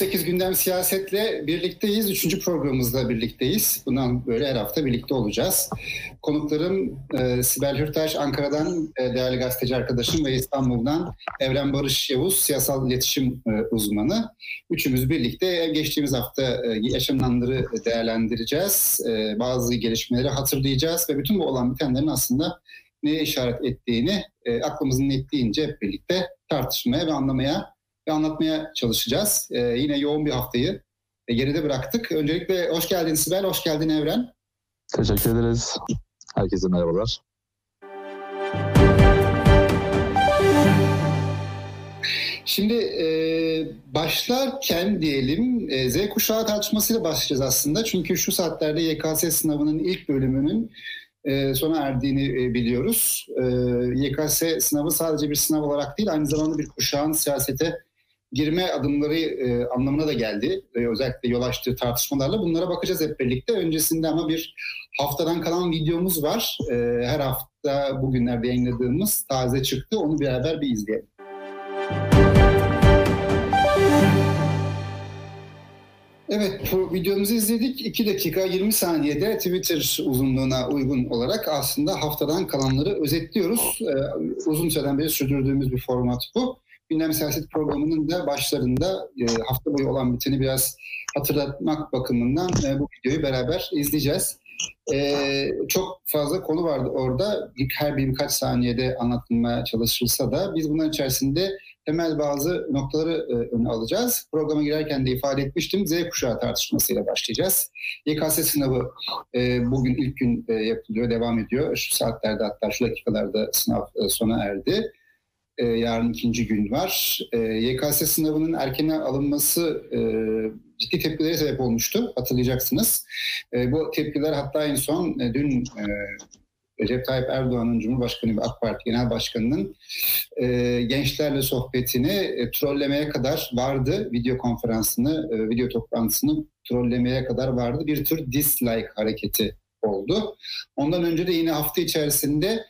9-8 gündem siyasetle birlikteyiz. Üçüncü programımızda birlikteyiz. Bundan böyle her hafta birlikte olacağız. Konuklarım e, Sibel Hürtaş Ankara'dan e, değerli gazeteci arkadaşım ve İstanbul'dan Evren Barış Yavuz siyasal iletişim e, uzmanı. Üçümüz birlikte geçtiğimiz hafta e, yaşananları değerlendireceğiz. E, bazı gelişmeleri hatırlayacağız ve bütün bu olan bitenlerin aslında neye işaret ettiğini e, aklımızın nettiğince hep birlikte tartışmaya ve anlamaya ve anlatmaya çalışacağız. Ee, yine yoğun bir haftayı e, geride bıraktık. Öncelikle hoş geldin Sibel, hoş geldin Evren. Teşekkür ederiz. Herkese merhabalar. Şimdi e, başlarken diyelim e, Z kuşağı tartışmasıyla başlayacağız aslında. Çünkü şu saatlerde YKS sınavının ilk bölümünün e, sona erdiğini e, biliyoruz. E, YKS sınavı sadece bir sınav olarak değil aynı zamanda bir kuşağın siyasete girme adımları e, anlamına da geldi. E, özellikle yol açtığı tartışmalarla bunlara bakacağız hep birlikte. Öncesinde ama bir haftadan kalan videomuz var. E, her hafta bugünlerde yayınladığımız taze çıktı. Onu beraber bir izleyelim. Evet, bu videomuzu izledik. 2 dakika 20 saniyede Twitter uzunluğuna uygun olarak aslında haftadan kalanları özetliyoruz. Ee, uzun süreden beri sürdürdüğümüz bir format bu gündem siyaset programının da başlarında e, hafta boyu olan biteni biraz hatırlatmak bakımından e, bu videoyu beraber izleyeceğiz. E, çok fazla konu vardı orada. Her bir birkaç saniyede anlatılmaya çalışılsa da biz bunların içerisinde temel bazı noktaları e, öne alacağız. Programa girerken de ifade etmiştim. Z kuşağı tartışmasıyla başlayacağız. YKS sınavı e, bugün ilk gün e, yapılıyor, devam ediyor. Şu saatlerde hatta şu dakikalarda sınav e, sona erdi. E, yarın ikinci gün var. E, YKS sınavının erkene alınması e, ciddi tepkilere sebep olmuştu hatırlayacaksınız. E, bu tepkiler hatta en son e, dün e, Recep Tayyip Erdoğan'ın Cumhurbaşkanı ve AK Parti Genel Başkanı'nın e, gençlerle sohbetini e, trollemeye kadar vardı. Video konferansını, e, video toplantısını trollemeye kadar vardı. Bir tür dislike hareketi oldu. Ondan önce de yine hafta içerisinde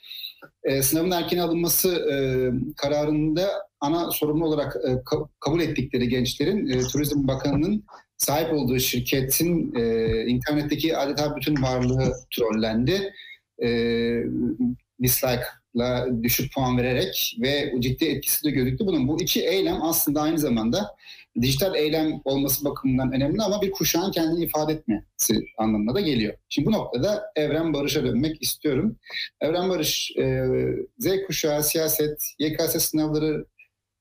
e, sınavın erken alınması e, kararında ana sorumlu olarak e, ka- kabul ettikleri gençlerin e, Turizm Bakanı'nın sahip olduğu şirketin e, internetteki adeta bütün varlığı trollendi. E, dislike'la düşük puan vererek ve ciddi etkisi de gözüktü. Bunun bu iki eylem aslında aynı zamanda dijital eylem olması bakımından önemli ama bir kuşağın kendini ifade etmesi anlamına da geliyor. Şimdi bu noktada Evren Barış'a dönmek istiyorum. Evren Barış, e, Z kuşağı, siyaset, YKS sınavları,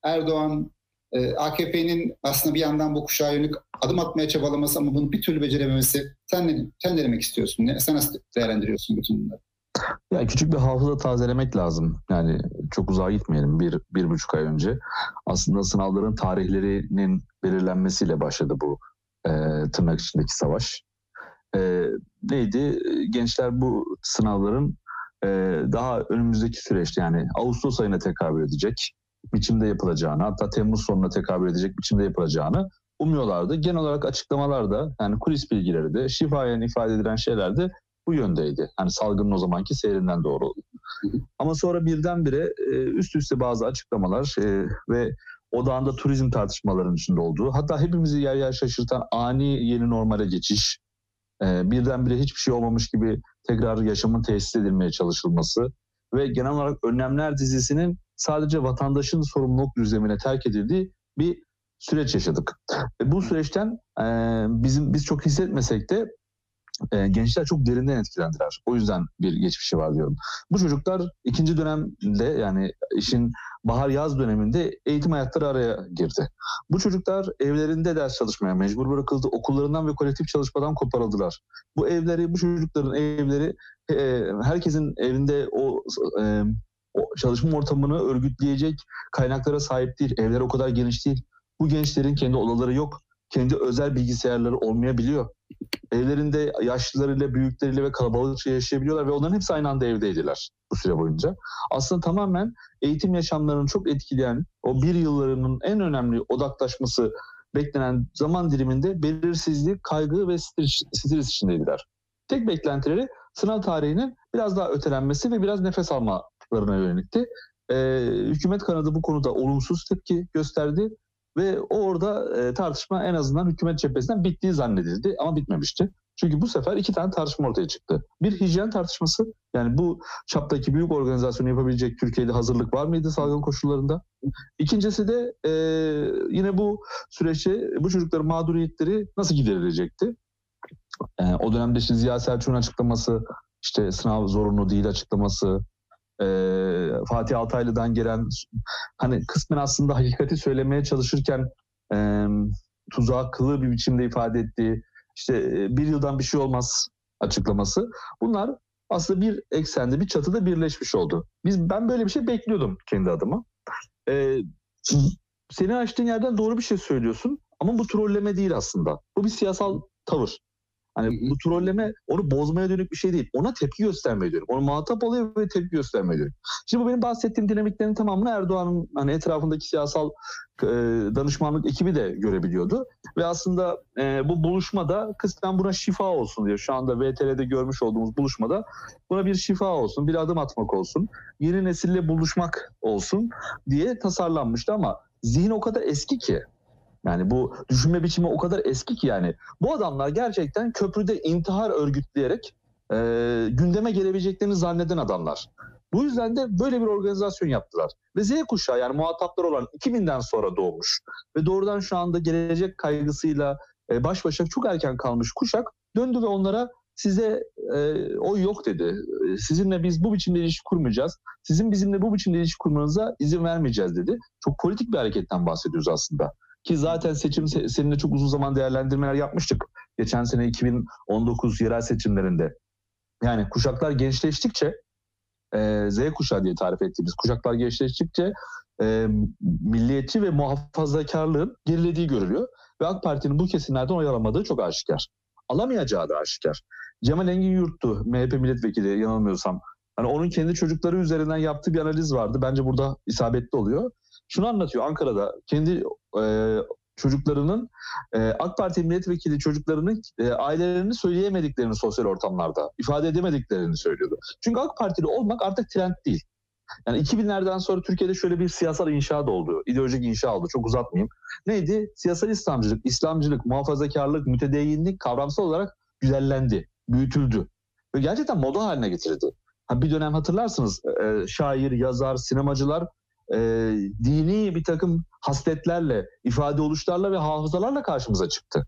Erdoğan, e, AKP'nin aslında bir yandan bu kuşağa yönelik adım atmaya çabalaması ama bunu bir türlü becerememesi. Sen ne, sen ne demek istiyorsun? Ne, sen nasıl değerlendiriyorsun bütün bunları? Ya küçük bir hafıza tazelemek lazım. Yani çok uzağa gitmeyelim. Bir, bir buçuk ay önce aslında sınavların tarihlerinin belirlenmesiyle başladı bu e, tırnak içindeki savaş. E, neydi? Gençler bu sınavların e, daha önümüzdeki süreçte yani Ağustos ayına tekabül edecek biçimde yapılacağını hatta Temmuz sonuna tekabül edecek biçimde yapılacağını umuyorlardı. Genel olarak açıklamalarda yani kulis bilgileri de şifayen ifade edilen şeyler de bu yöndeydi. Hani salgının o zamanki seyrinden doğru. Ama sonra birdenbire e, üst üste bazı açıklamalar e, ve odağında turizm tartışmalarının içinde olduğu, hatta hepimizi yer yer şaşırtan ani yeni normale geçiş, e, birdenbire hiçbir şey olmamış gibi tekrar yaşamın tesis edilmeye çalışılması ve genel olarak önlemler dizisinin sadece vatandaşın sorumluluk düzlemine terk edildiği bir süreç yaşadık. Ve bu süreçten bizim biz çok hissetmesek de e, gençler çok derinden etkilendiler. O yüzden bir geçmişi var diyorum. Bu çocuklar ikinci dönemde yani işin bahar-yaz döneminde eğitim hayatları araya girdi. Bu çocuklar evlerinde ders çalışmaya mecbur bırakıldı. Okullarından ve kolektif çalışmadan koparıldılar. Bu evleri, bu çocukların evleri e, herkesin evinde o, e, o çalışma ortamını örgütleyecek kaynaklara sahip değil. Evler o kadar geniş değil. Bu gençlerin kendi odaları yok. Kendi özel bilgisayarları olmayabiliyor evlerinde yaşlılarıyla, büyükleriyle ve kalabalıkça yaşayabiliyorlar ve onların hepsi aynı anda evdeydiler bu süre boyunca. Aslında tamamen eğitim yaşamlarını çok etkileyen o bir yıllarının en önemli odaklaşması beklenen zaman diliminde belirsizlik, kaygı ve stres, içindeydiler. Tek beklentileri sınav tarihinin biraz daha ötelenmesi ve biraz nefes almalarına yönelikti. Ee, hükümet kanadı bu konuda olumsuz tepki gösterdi Ve orada e, tartışma en azından hükümet cephesinden bittiği zannedildi ama bitmemişti. Çünkü bu sefer iki tane tartışma ortaya çıktı. Bir hijyen tartışması. Yani bu çaptaki büyük organizasyonu yapabilecek Türkiye'de hazırlık var mıydı salgın koşullarında? İkincisi de e, yine bu süreçte bu çocukların mağduriyetleri nasıl giderilecekti? E, o dönemde işte Ziya Selçuk'un açıklaması, işte sınav zorunlu değil açıklaması, e, Fatih Altaylı'dan gelen hani kısmen aslında hakikati söylemeye çalışırken e, tuzaklı bir biçimde ifade ettiği işte e, bir yıldan bir şey olmaz açıklaması. Bunlar aslında bir eksende, bir çatıda birleşmiş oldu. Biz Ben böyle bir şey bekliyordum kendi adıma. Ee, seni açtığın yerden doğru bir şey söylüyorsun ama bu trolleme değil aslında. Bu bir siyasal tavır. Hani bu trolleme onu bozmaya dönük bir şey değil. Ona tepki göstermeye dönük. Onu muhatap oluyor ve tepki göstermeye dönük. Şimdi bu benim bahsettiğim dinamiklerin tamamını Erdoğan'ın hani etrafındaki siyasal e, danışmanlık ekibi de görebiliyordu. Ve aslında e, bu buluşmada kısmen buna şifa olsun diye şu anda VTR'de görmüş olduğumuz buluşmada buna bir şifa olsun, bir adım atmak olsun, yeni nesille buluşmak olsun diye tasarlanmıştı ama zihin o kadar eski ki yani bu düşünme biçimi o kadar eski ki yani. Bu adamlar gerçekten köprüde intihar örgütleyerek e, gündeme gelebileceklerini zanneden adamlar. Bu yüzden de böyle bir organizasyon yaptılar. Ve Z kuşağı yani muhataplar olan 2000'den sonra doğmuş ve doğrudan şu anda gelecek kaygısıyla e, baş başa çok erken kalmış kuşak döndü ve onlara size e, oy yok dedi. Sizinle biz bu biçimde ilişki kurmayacağız. Sizin bizimle bu biçimde ilişki kurmanıza izin vermeyeceğiz dedi. Çok politik bir hareketten bahsediyoruz aslında. Ki zaten seçim seninle çok uzun zaman değerlendirmeler yapmıştık. Geçen sene 2019 yerel seçimlerinde. Yani kuşaklar gençleştikçe e, Z kuşağı diye tarif ettiğimiz kuşaklar gençleştikçe e, milliyetçi ve muhafazakarlığın gerilediği görülüyor. Ve AK Parti'nin bu kesimlerden oy alamadığı çok aşikar. Alamayacağı da aşikar. Cemal Engin Yurt'tu MHP milletvekili yanılmıyorsam. Hani onun kendi çocukları üzerinden yaptığı bir analiz vardı. Bence burada isabetli oluyor şunu anlatıyor Ankara'da kendi e, çocuklarının e, AK Parti milletvekili çocuklarının e, ailelerini söyleyemediklerini sosyal ortamlarda ifade edemediklerini söylüyordu. Çünkü AK Partili olmak artık trend değil. Yani 2000'lerden sonra Türkiye'de şöyle bir siyasal inşa oldu. İdeolojik inşa oldu. Çok uzatmayayım. Neydi? Siyasal İslamcılık, İslamcılık, muhafazakarlık, mütedeyyinlik kavramsal olarak güzellendi, büyütüldü. Ve gerçekten moda haline getirildi. Ha, bir dönem hatırlarsınız şair, yazar, sinemacılar e, dini bir takım hasletlerle, ifade oluşlarla ve hafızalarla karşımıza çıktı.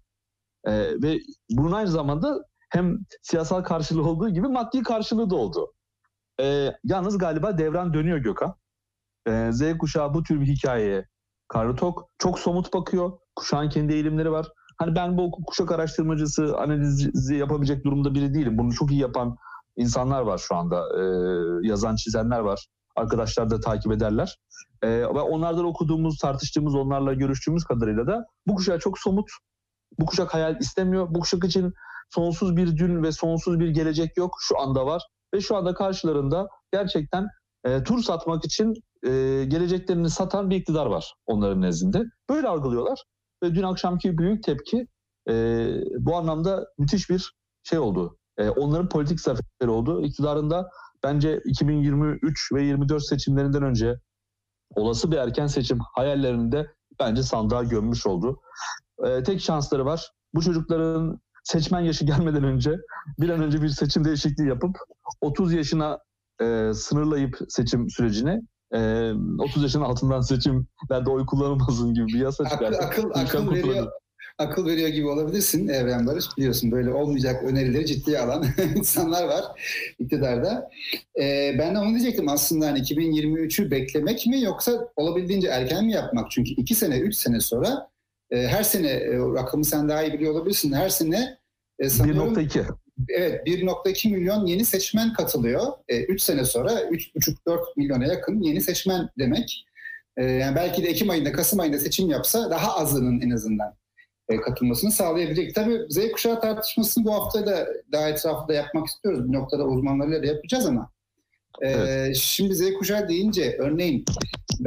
E, ve bunun aynı zamanda hem siyasal karşılığı olduğu gibi maddi karşılığı da oldu. E, yalnız galiba devran dönüyor Gökhan. E, Z kuşağı bu tür bir hikayeye karnı tok, çok somut bakıyor. Kuşağın kendi eğilimleri var. Hani ben bu kuşak araştırmacısı, analizi yapabilecek durumda biri değilim. Bunu çok iyi yapan insanlar var şu anda. E, yazan, çizenler var arkadaşlar da takip ederler. E, ve onlardan okuduğumuz, tartıştığımız, onlarla görüştüğümüz kadarıyla da bu kuşak çok somut. Bu kuşak hayal istemiyor. Bu kuşak için sonsuz bir dün ve sonsuz bir gelecek yok. Şu anda var. Ve şu anda karşılarında gerçekten e, tur satmak için e, geleceklerini satan bir iktidar var onların nezdinde. Böyle algılıyorlar. Ve dün akşamki büyük tepki e, bu anlamda müthiş bir şey oldu. E, onların politik zaferleri oldu. İktidarında bence 2023 ve 24 seçimlerinden önce olası bir erken seçim hayallerini de bence sandığa gömmüş oldu. Ee, tek şansları var. Bu çocukların seçmen yaşı gelmeden önce bir an önce bir seçim değişikliği yapıp 30 yaşına e, sınırlayıp seçim sürecini e, 30 yaşın altından seçimlerde oy kullanılmasın gibi bir yasa çıkarsa. Akıl, akıl, akıl veriyor, akıl veriyor gibi olabilirsin Evren Barış. Biliyorsun böyle olmayacak önerileri ciddiye alan insanlar var iktidarda. Ee, ben de onu diyecektim aslında hani 2023'ü beklemek mi yoksa olabildiğince erken mi yapmak? Çünkü iki sene, üç sene sonra e, her sene e, rakamı sen daha iyi biliyor olabilirsin. Her sene e, 1.2 Evet 1.2 milyon yeni seçmen katılıyor. 3 e, sene sonra 3.5-4 milyona yakın yeni seçmen demek. E, yani belki de Ekim ayında, Kasım ayında seçim yapsa daha azının en azından katılmasını sağlayabilecek. Tabii Z kuşağı tartışmasını bu hafta da daha etrafında yapmak istiyoruz. Bir noktada uzmanlarıyla da yapacağız ama e, evet. şimdi Z kuşağı deyince örneğin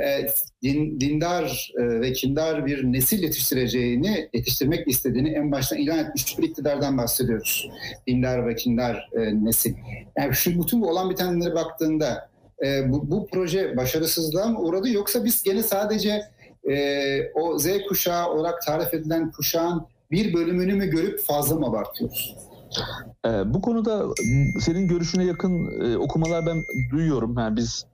e, din, dindar ve kindar bir nesil yetiştireceğini, yetiştirmek istediğini en baştan ilan etmiş bir iktidardan bahsediyoruz. Dindar ve kindar nesil. Yani şu bütün bu olan bitenlere baktığında bu, bu proje başarısızlığa mı uğradı yoksa biz gene sadece e, o Z kuşağı olarak tarif edilen kuşağın bir bölümünü mü görüp fazla mı abartıyoruz? Ee, bu konuda senin görüşüne yakın e, okumalar ben duyuyorum. Yani biz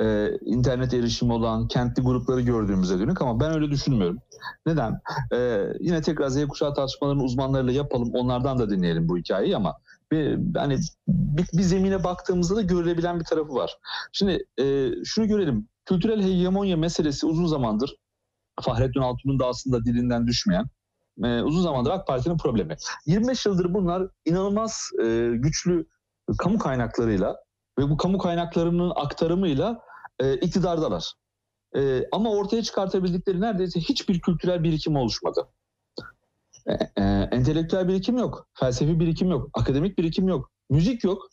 e, internet erişimi olan kentli grupları gördüğümüze dönük ama ben öyle düşünmüyorum. Neden? E, yine tekrar Z kuşağı tartışmalarını uzmanlarıyla yapalım. Onlardan da dinleyelim bu hikayeyi ama bir, hani bir, bir zemine baktığımızda da görülebilen bir tarafı var. Şimdi e, şunu görelim. Kültürel hegemonya meselesi uzun zamandır Fahrettin Altun'un da aslında dilinden düşmeyen e, uzun zamandır AK Parti'nin problemi. 25 yıldır bunlar inanılmaz e, güçlü kamu kaynaklarıyla ve bu kamu kaynaklarının aktarımıyla e, iktidardalar. E, ama ortaya çıkartabildikleri neredeyse hiçbir kültürel birikim oluşmadı. E, e, entelektüel birikim yok, felsefi birikim yok, akademik birikim yok, müzik yok.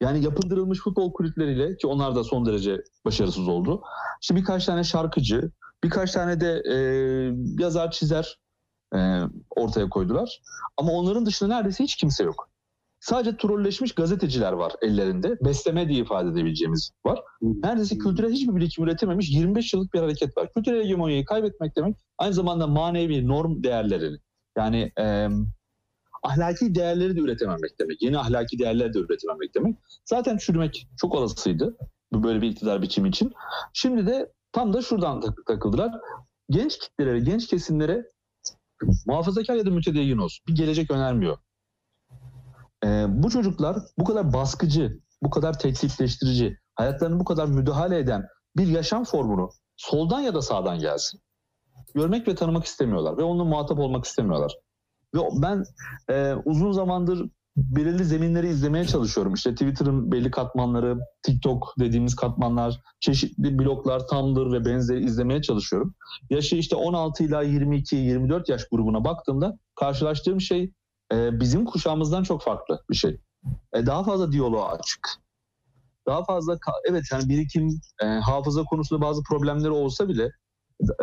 Yani yapındırılmış futbol kulüpleriyle ki onlar da son derece başarısız oldu. İşte birkaç tane şarkıcı, birkaç tane de e, yazar çizer e, ortaya koydular. Ama onların dışında neredeyse hiç kimse yok. Sadece trolleşmiş gazeteciler var ellerinde. Besleme diye ifade edebileceğimiz var. Neredeyse kültürel hiçbir birikim üretememiş 25 yıllık bir hareket var. Kültürel hegemonyayı kaybetmek demek aynı zamanda manevi norm değerlerini yani e, ahlaki değerleri de üretememek demek. Yeni ahlaki değerler de üretememek demek. Zaten çürümek çok olasıydı böyle bir iktidar biçimi için. Şimdi de tam da şuradan takıldılar. Genç kitlelere, genç kesimlere muhafazakar ya da mütedeyyin olsun bir gelecek önermiyor. Ee, bu çocuklar bu kadar baskıcı, bu kadar tehditleştirici, hayatlarını bu kadar müdahale eden bir yaşam formunu soldan ya da sağdan gelsin. Görmek ve tanımak istemiyorlar ve onunla muhatap olmak istemiyorlar. Ve ben e, uzun zamandır belirli zeminleri izlemeye çalışıyorum. İşte Twitter'ın belli katmanları, TikTok dediğimiz katmanlar, çeşitli bloglar, Tumblr ve benzeri izlemeye çalışıyorum. Yaşı işte 16 ila 22-24 yaş grubuna baktığımda karşılaştığım şey e, bizim kuşağımızdan çok farklı bir şey. E, daha fazla diyaloğa açık. Daha fazla evet yani birikim, e, hafıza konusunda bazı problemleri olsa bile,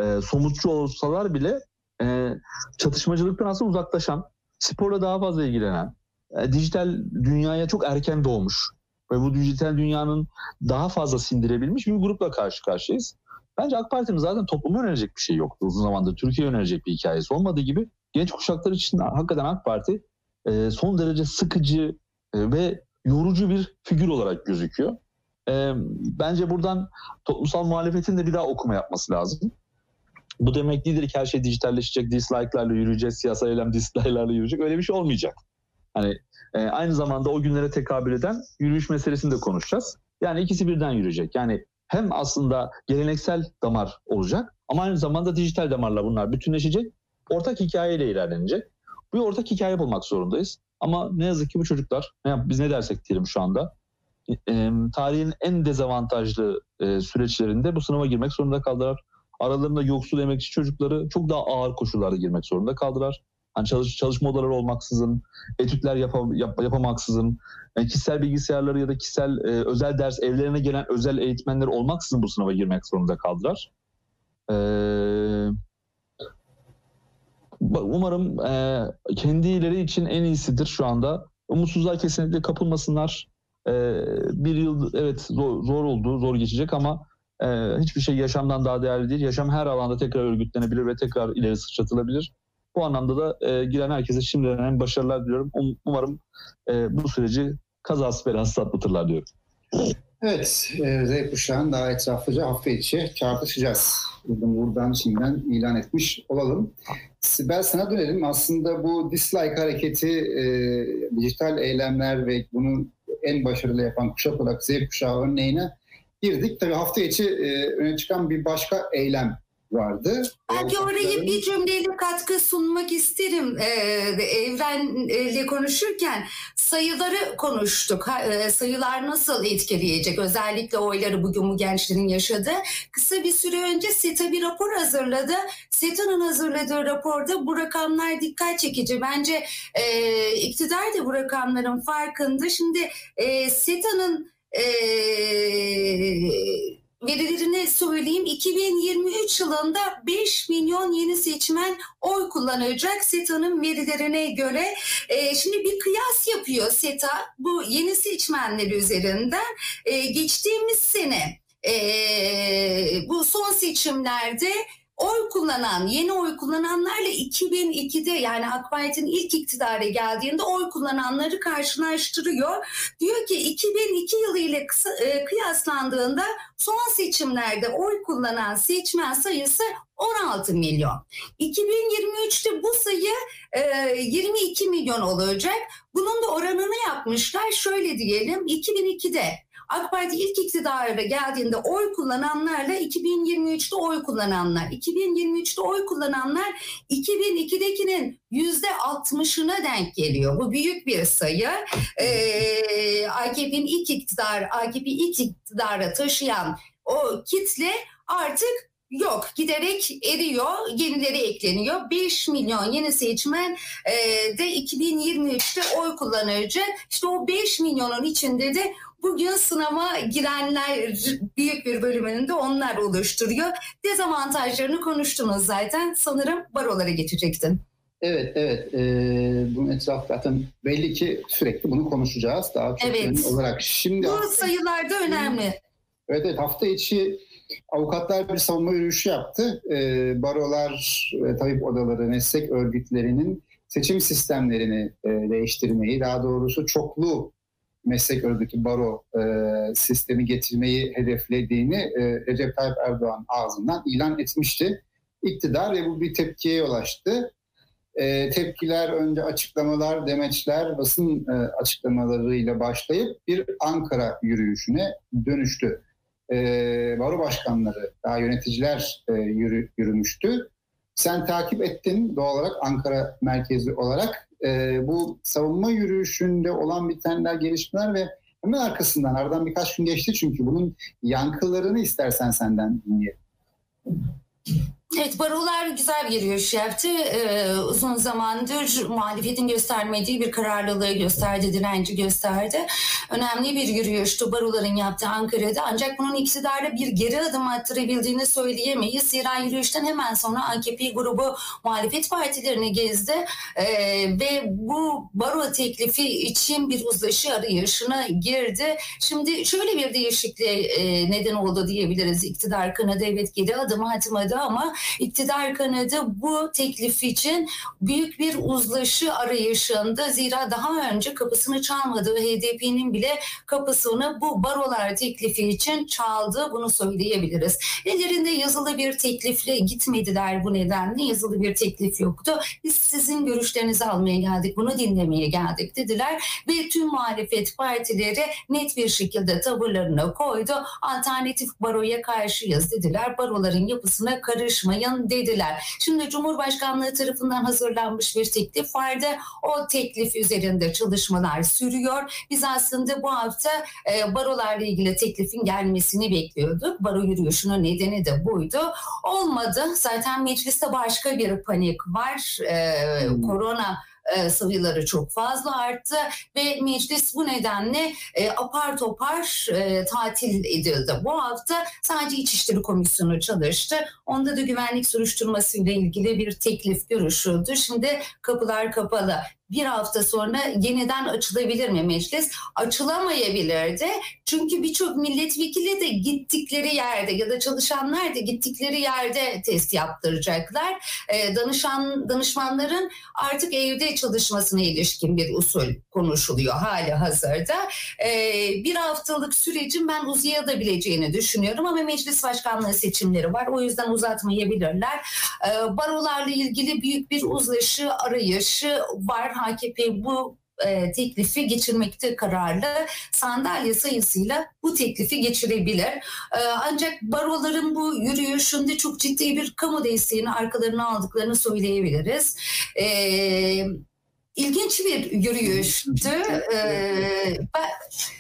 e, somutçu olsalar bile e, çatışmacılıktan aslında uzaklaşan, sporla daha fazla ilgilenen, e, dijital dünyaya çok erken doğmuş ve bu dijital dünyanın daha fazla sindirebilmiş bir grupla karşı karşıyayız. Bence AK Parti'nin zaten topluma yönelecek bir şey yoktu. Uzun zamandır Türkiye yönelecek bir hikayesi olmadığı gibi genç kuşaklar için hakikaten AK Parti e, son derece sıkıcı e, ve yorucu bir figür olarak gözüküyor. Bence buradan toplumsal muhalefetin de bir daha okuma yapması lazım. Bu demek değildir ki her şey dijitalleşecek, dislike'larla yürüyeceğiz, siyasal eylem dislike'larla yürüyecek. Öyle bir şey olmayacak. Hani e, aynı zamanda o günlere tekabül eden yürüyüş meselesini de konuşacağız. Yani ikisi birden yürüyecek. Yani hem aslında geleneksel damar olacak ama aynı zamanda dijital damarla bunlar bütünleşecek. Ortak hikayeyle ilerlenecek. Bu ortak hikaye bulmak zorundayız. Ama ne yazık ki bu çocuklar, biz ne dersek diyelim şu anda, e, tarihin en dezavantajlı e, süreçlerinde bu sınava girmek zorunda kaldılar. Aralarında yoksul emekçi çocukları çok daha ağır koşullarda girmek zorunda kaldılar. Hani çalış, çalışma odaları olmaksızın, etütler yapam, yap, yapamaksızın, yani kişisel bilgisayarları ya da kişisel e, özel ders evlerine gelen özel eğitmenler olmaksızın bu sınava girmek zorunda kaldılar. Ee, umarım e, kendileri için en iyisidir şu anda. Umutsuzluğa kesinlikle kapılmasınlar. E, bir yıl evet zor, zor oldu, zor geçecek ama e, hiçbir şey yaşamdan daha değerli değil. Yaşam her alanda tekrar örgütlenebilir ve tekrar ileri sıçratılabilir. Bu anlamda da e, giren herkese şimdiden başarılar diliyorum. Um, umarım e, bu süreci kazası belasız atlatırlar diyorum. Evet, e, Z kuşağın daha etraflıca hafta içi tartışacağız. Buradan, buradan şimdiden ilan etmiş olalım. Sibel sana dönelim. Aslında bu dislike hareketi, e, dijital eylemler ve bunu en başarılı yapan kuşak olarak Z kuşağı örneğine girdik. Tabii hafta içi e, öne çıkan bir başka eylem vardı. Belki orayı bir cümleyle katkı sunmak isterim. Ee, evrenle konuşurken sayıları konuştuk. E, sayılar nasıl etkileyecek? Özellikle oyları bugün bu gençlerin yaşadığı. Kısa bir süre önce SETA bir rapor hazırladı. SETA'nın hazırladığı raporda bu rakamlar dikkat çekici. Bence e, iktidar da bu rakamların farkında. Şimdi e, SETA'nın e, verilerini söyleyeyim. 2023 yılında 5 milyon yeni seçmen oy kullanacak SETA'nın verilerine göre. E, şimdi bir kıyas yapıyor SETA bu yeni seçmenler üzerinden. E, geçtiğimiz sene e, bu son seçimlerde oy kullanan, yeni oy kullananlarla 2002'de yani AK Parti'nin ilk iktidara geldiğinde oy kullananları karşılaştırıyor. Diyor ki 2002 yılı ile kıyaslandığında son seçimlerde oy kullanan seçmen sayısı 16 milyon. 2023'te bu sayı e, 22 milyon olacak. Bunun da oranını yapmışlar. Şöyle diyelim 2002'de AK Parti ilk iktidara geldiğinde oy kullananlarla 2023'te oy kullananlar. 2023'te oy kullananlar 2002'dekinin yüzde 60'ına denk geliyor. Bu büyük bir sayı. Ee, AKP'nin ilk iktidar, AKP ilk iktidara taşıyan o kitle artık yok giderek eriyor yenileri ekleniyor 5 milyon yeni seçmen e, de 2023'te oy kullanacak işte o 5 milyonun içinde de Bugün sınava girenler büyük bir bölümünü de onlar oluşturuyor. Dezavantajlarını konuştunuz zaten. Sanırım barolara geçecektin. Evet, evet. Ee, bunun etrafı zaten belli ki sürekli bunu konuşacağız. Daha çok evet. olarak. Şimdi Bu sayılar da önemli. Evet, evet. Hafta içi avukatlar bir savunma yürüyüşü yaptı. Ee, barolar, e, tabip odaları, meslek örgütlerinin seçim sistemlerini e, değiştirmeyi, daha doğrusu çoklu meslek örgütü baro e, sistemi getirmeyi hedeflediğini e, Recep Tayyip Erdoğan ağzından ilan etmişti. İktidar ve bu bir tepkiye yol açtı. E, tepkiler önce açıklamalar, demeçler, basın e, açıklamalarıyla başlayıp bir Ankara yürüyüşüne dönüştü. E, baro başkanları, daha yöneticiler e, yürü, yürümüştü. Sen takip ettin doğal olarak Ankara merkezi olarak e, bu savunma yürüyüşünde olan bitenler, gelişmeler ve hemen arkasından aradan birkaç gün geçti çünkü bunun yankılarını istersen senden dinleyelim. Evet barolar güzel bir yürüyüş yaptı. Ee, uzun zamandır muhalefetin göstermediği bir kararlılığı gösterdi, direnci gösterdi. Önemli bir yürüyüştü baroların yaptığı Ankara'da. Ancak bunun iktidarda bir geri adım attırabildiğini söyleyemeyiz. Zira yürüyüşten hemen sonra AKP grubu muhalefet partilerini gezdi. Ee, ve bu baro teklifi için bir uzlaşı arayışına girdi. Şimdi şöyle bir değişikliğe e, neden oldu diyebiliriz. İktidar kanadı evet geri adım atmadı ama iktidar kanadı bu teklif için büyük bir uzlaşı arayışında zira daha önce kapısını çalmadığı HDP'nin bile kapısını bu barolar teklifi için çaldı bunu söyleyebiliriz. Ellerinde yazılı bir teklifle gitmediler bu nedenle yazılı bir teklif yoktu. Biz sizin görüşlerinizi almaya geldik bunu dinlemeye geldik dediler ve tüm muhalefet partileri net bir şekilde tavırlarını koydu. Alternatif baroya karşıyız dediler. Baroların yapısına karışma yapmayın dediler. Şimdi Cumhurbaşkanlığı tarafından hazırlanmış bir teklif vardı. O teklif üzerinde çalışmalar sürüyor. Biz aslında bu hafta e, barolarla ilgili teklifin gelmesini bekliyorduk. Baro yürüyüşünün nedeni de buydu. Olmadı. Zaten mecliste başka bir panik var. E, hmm. Korona e, sayıları çok fazla arttı ve meclis bu nedenle e, apar topar e, tatil edildi. Bu hafta sadece İçişleri Komisyonu çalıştı. Onda da güvenlik soruşturması ile ilgili bir teklif görüşüldü. Şimdi kapılar kapalı bir hafta sonra yeniden açılabilir mi meclis? Açılamayabilirdi. Çünkü birçok milletvekili de gittikleri yerde ya da çalışanlar da gittikleri yerde test yaptıracaklar. Ee, danışan danışmanların artık evde çalışmasına ilişkin bir usul konuşuluyor hali hazırda. Ee, bir haftalık sürecin ben uzayabilieceğini düşünüyorum ama meclis başkanlığı seçimleri var. O yüzden uzatmayabilirler. Ee, barolarla ilgili büyük bir uzlaşı arayışı var AKP bu e, teklifi geçirmekte kararlı sandalye sayısıyla bu teklifi geçirebilir. E, ancak baroların bu yürüyüşünde çok ciddi bir kamu desteğini arkalarına aldıklarını söyleyebiliriz. E, ilginç bir yürüyüştü. Ee, ben,